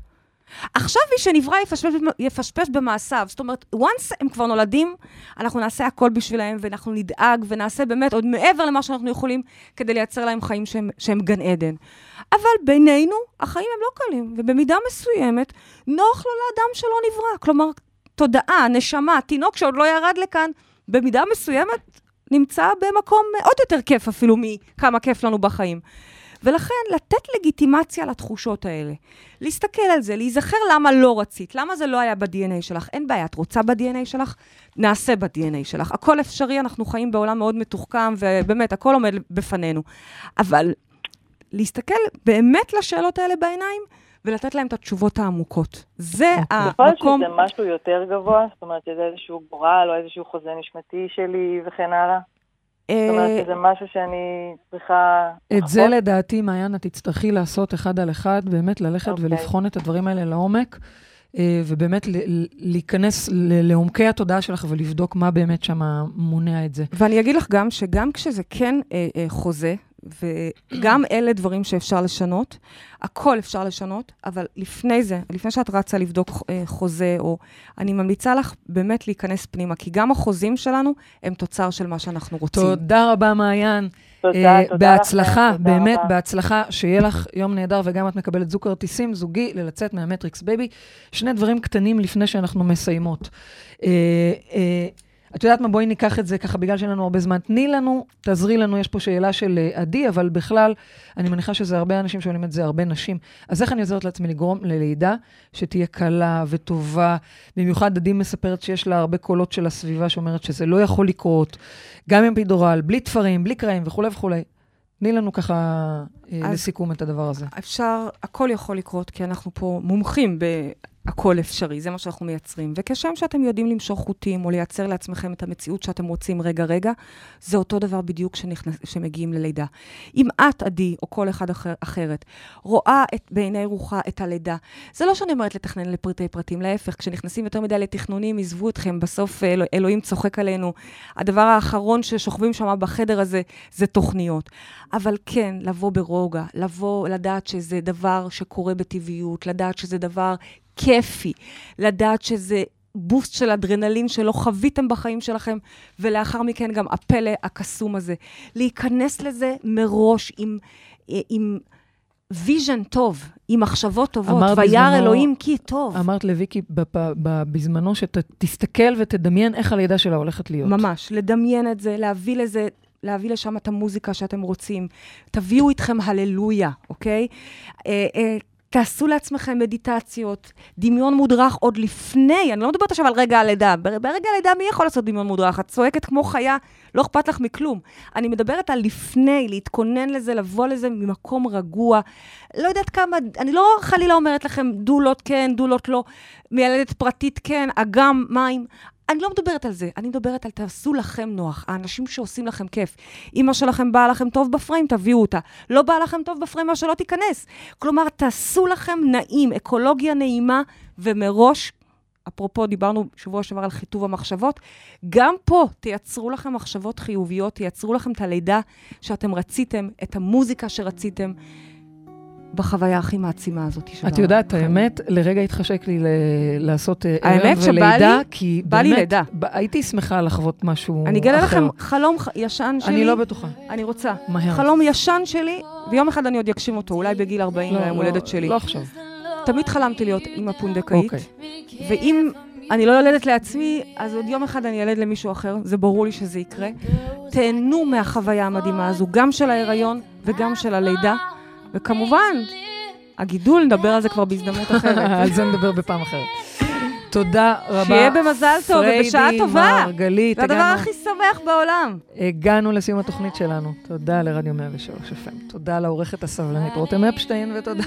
Speaker 3: עכשיו מי שנברא יפשפש, יפשפש במעשיו. זאת אומרת, once הם כבר נולדים, אנחנו נעשה הכל בשבילם, ואנחנו נדאג, ונעשה באמת עוד מעבר למה שאנחנו יכולים, כדי לייצר להם חיים שהם, שהם גן עדן. אבל בינינו, החיים הם לא קלים, ובמידה מסוימת, נוח לו לאדם שלא נברא. כלומר, תודעה, נשמה, תינוק שעוד לא ירד לכאן, במידה מסוימת נמצא במקום עוד יותר כיף אפילו מכמה כיף לנו בחיים. ולכן, לתת לגיטימציה לתחושות האלה. להסתכל על זה, להיזכר למה לא רצית, למה זה לא היה ב-DNA שלך. אין בעיה, את רוצה ב-DNA שלך? נעשה ב-DNA שלך. הכל אפשרי, אנחנו חיים בעולם מאוד מתוחכם, ובאמת, הכל עומד בפנינו. אבל להסתכל באמת לשאלות האלה בעיניים, ולתת להם את התשובות העמוקות. זה אוקיי. המקום...
Speaker 5: יכול להיות שזה משהו יותר גבוה? זאת אומרת, שזה איזשהו גורל או איזשהו חוזה נשמתי שלי וכן הלאה? זאת אומרת
Speaker 3: אה,
Speaker 5: שזה משהו שאני צריכה...
Speaker 2: את זה? לדעתי, מעיין, את תצטרכי לעשות אחד על אחד, באמת ללכת
Speaker 5: אוקיי.
Speaker 2: ולבחון את הדברים האלה לעומק, אה, ובאמת להיכנס לעומקי התודעה שלך ולבדוק מה באמת שם מונע את זה.
Speaker 3: ואני אגיד לך גם שגם כשזה כן אה, חוזה, וגם אלה דברים שאפשר לשנות, הכל אפשר לשנות, אבל לפני זה, לפני שאת רצה לבדוק אה, חוזה, או אני ממליצה לך באמת להיכנס פנימה, כי גם החוזים שלנו הם תוצר של מה שאנחנו רוצים.
Speaker 2: תודה רבה, מעיין.
Speaker 5: תודה,
Speaker 2: אה,
Speaker 5: תודה
Speaker 2: בהצלחה,
Speaker 5: לכם, תודה
Speaker 2: באמת,
Speaker 5: רבה.
Speaker 2: בהצלחה, שיהיה לך יום נהדר, וגם את מקבלת זוג כרטיסים זוגי ללצאת מהמטריקס בייבי. שני דברים קטנים לפני שאנחנו מסיימות. את יודעת מה? בואי ניקח את זה ככה, בגלל שאין לנו הרבה זמן. תני לנו, תעזרי לנו, יש פה שאלה של אה, עדי, אבל בכלל, אני מניחה שזה הרבה אנשים שואלים את זה, הרבה נשים. אז איך אני עוזרת לעצמי לגרום ללידה שתהיה קלה וטובה? במיוחד עדי מספרת שיש לה הרבה קולות של הסביבה שאומרת שזה לא יכול לקרות, גם עם פידורל, בלי תפרים, בלי קרעים וכולי וכולי. תני לנו ככה אה, לסיכום את הדבר הזה.
Speaker 3: אפשר, הכל יכול לקרות, כי אנחנו פה מומחים בהכל אפשרי, זה מה שאנחנו מייצרים. וכשם שאתם יודעים למשוך חוטים או לייצר לעצמכם את המציאות שאתם רוצים רגע-רגע, זה אותו דבר בדיוק כשמגיעים ללידה. אם את, עדי, או כל אחד אחר, אחרת, רואה את, בעיני רוחה את הלידה, זה לא שאני אומרת לתכנן לפרטי פרטים, להפך, כשנכנסים יותר מדי לתכנונים, עזבו אתכם, בסוף אלו, אלוהים צוחק עלינו. הדבר האחרון ששוכבים שם בחדר הזה, זה תוכניות. אבל כן, לבוא ברוגע, לבוא, לדעת שזה דבר שקורה בטבעיות, לדעת שזה דבר כיפי, לדעת שזה בוסט של אדרנלין שלא חוויתם בחיים שלכם, ולאחר מכן גם הפלא הקסום הזה. להיכנס לזה מראש עם, עם vision טוב, עם מחשבות טובות, וירא אלוהים כי טוב.
Speaker 2: אמרת לוויקי בזמנו שתסתכל ותדמיין איך הלידה שלה הולכת להיות.
Speaker 3: ממש, לדמיין את זה, להביא לזה, להביא לשם את המוזיקה שאתם רוצים. תביאו איתכם הללויה, אוקיי? אה, אה, תעשו לעצמכם מדיטציות, דמיון מודרך עוד לפני, אני לא מדברת עכשיו על רגע הלידה, בר- ברגע הלידה מי יכול לעשות דמיון מודרך? את צועקת כמו חיה, לא אכפת לך מכלום. אני מדברת על לפני, להתכונן לזה, לבוא לזה ממקום רגוע. לא יודעת כמה, אני לא חלילה אומרת לכם דולות כן, דולות לא, מיילדת פרטית כן, אגם, מים. אני לא מדברת על זה, אני מדברת על תעשו לכם נוח, האנשים שעושים לכם כיף. אמא שלכם באה לכם טוב בפריים, תביאו אותה. לא באה לכם טוב בפריים, אז שלא תיכנס. כלומר, תעשו לכם נעים, אקולוגיה נעימה, ומראש, אפרופו, דיברנו שבוע שעבר על חיטוב המחשבות, גם פה תייצרו לכם מחשבות חיוביות, תייצרו לכם את הלידה שאתם רציתם, את המוזיקה שרציתם. בחוויה הכי מעצימה הזאת של
Speaker 2: את יודעת. האמת, לרגע התחשק לי לעשות אה, הריון
Speaker 3: שבא
Speaker 2: ולידה,
Speaker 3: לי-
Speaker 2: כי
Speaker 3: בא לי לידה.
Speaker 2: הייתי שמחה לחוות משהו אחר.
Speaker 3: אני אגלה לכם חלום ח- ישן שלי.
Speaker 2: אני לא בטוחה.
Speaker 3: אני רוצה.
Speaker 2: מהר.
Speaker 3: חלום ישן שלי, ויום אחד אני עוד אגשים אותו, אולי בגיל 40,
Speaker 2: לא,
Speaker 3: ליום
Speaker 2: לא,
Speaker 3: הולדת שלי.
Speaker 2: לא עכשיו.
Speaker 3: תמיד חלמתי להיות אימא פונדקאית,
Speaker 2: אוקיי.
Speaker 3: ואם אני לא יולדת לעצמי, אז עוד יום אחד אני ילד למישהו אחר, זה ברור לי שזה יקרה. תהנו מהחוויה המדהימה הזו, גם של ההיריון וגם של הלידה, וכמובן, הגידול, נדבר על זה כבר בהזדמנות אחרת. [laughs]
Speaker 2: על זה נדבר בפעם אחרת. תודה רבה.
Speaker 3: שיהיה במזל טוב ובשעה טובה.
Speaker 2: פריידי מרגלית,
Speaker 3: זה הדבר
Speaker 2: הגענו-
Speaker 3: הכי שמח בעולם.
Speaker 2: הגענו לסיום התוכנית שלנו. תודה לרדיו 103 FM. תודה לעורכת הסבלנית רותם אפשטיין, ותודה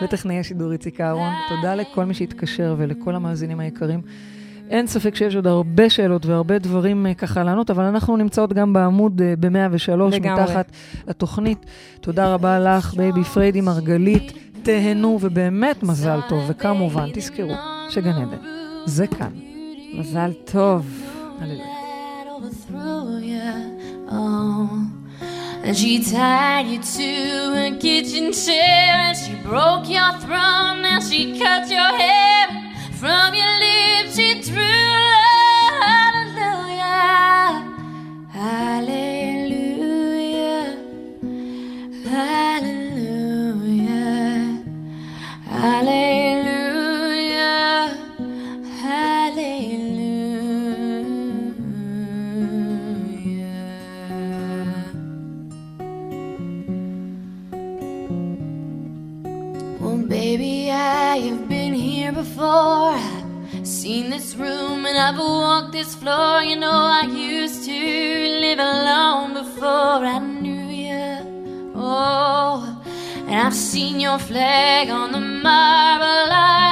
Speaker 2: לטכנאי השידור איציק אהרון. תודה לכל מי שהתקשר ולכל המאזינים היקרים. אין ספק שיש עוד הרבה שאלות והרבה דברים אה, ככה לענות, אבל אנחנו נמצאות גם בעמוד ב-103,
Speaker 3: לגמרי.
Speaker 2: מתחת לתוכנית. תודה רבה לך, בייבי פריידי מרגלית. תהנו, ובאמת מזל טוב, וכמובן, תזכרו שגן עדן זה כאן.
Speaker 3: מזל טוב.
Speaker 2: הללויה.
Speaker 6: And she tied you to a kitchen chair and she broke your throne and she cut your hair from your lips. She drew hallelujah, hallelujah, hallelujah, hallelujah, before. I've seen this room and I've walked this floor. You know, I used to live alone before I knew you. Oh, and I've seen your flag on the marble arch.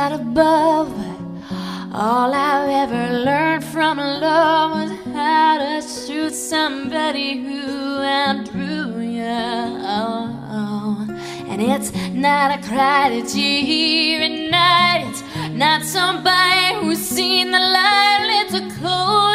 Speaker 6: God above, all I've ever learned from a love was how to shoot somebody who outdrew you. And it's not a cry that you hear at night. It's not somebody who's seen the light. It's a cold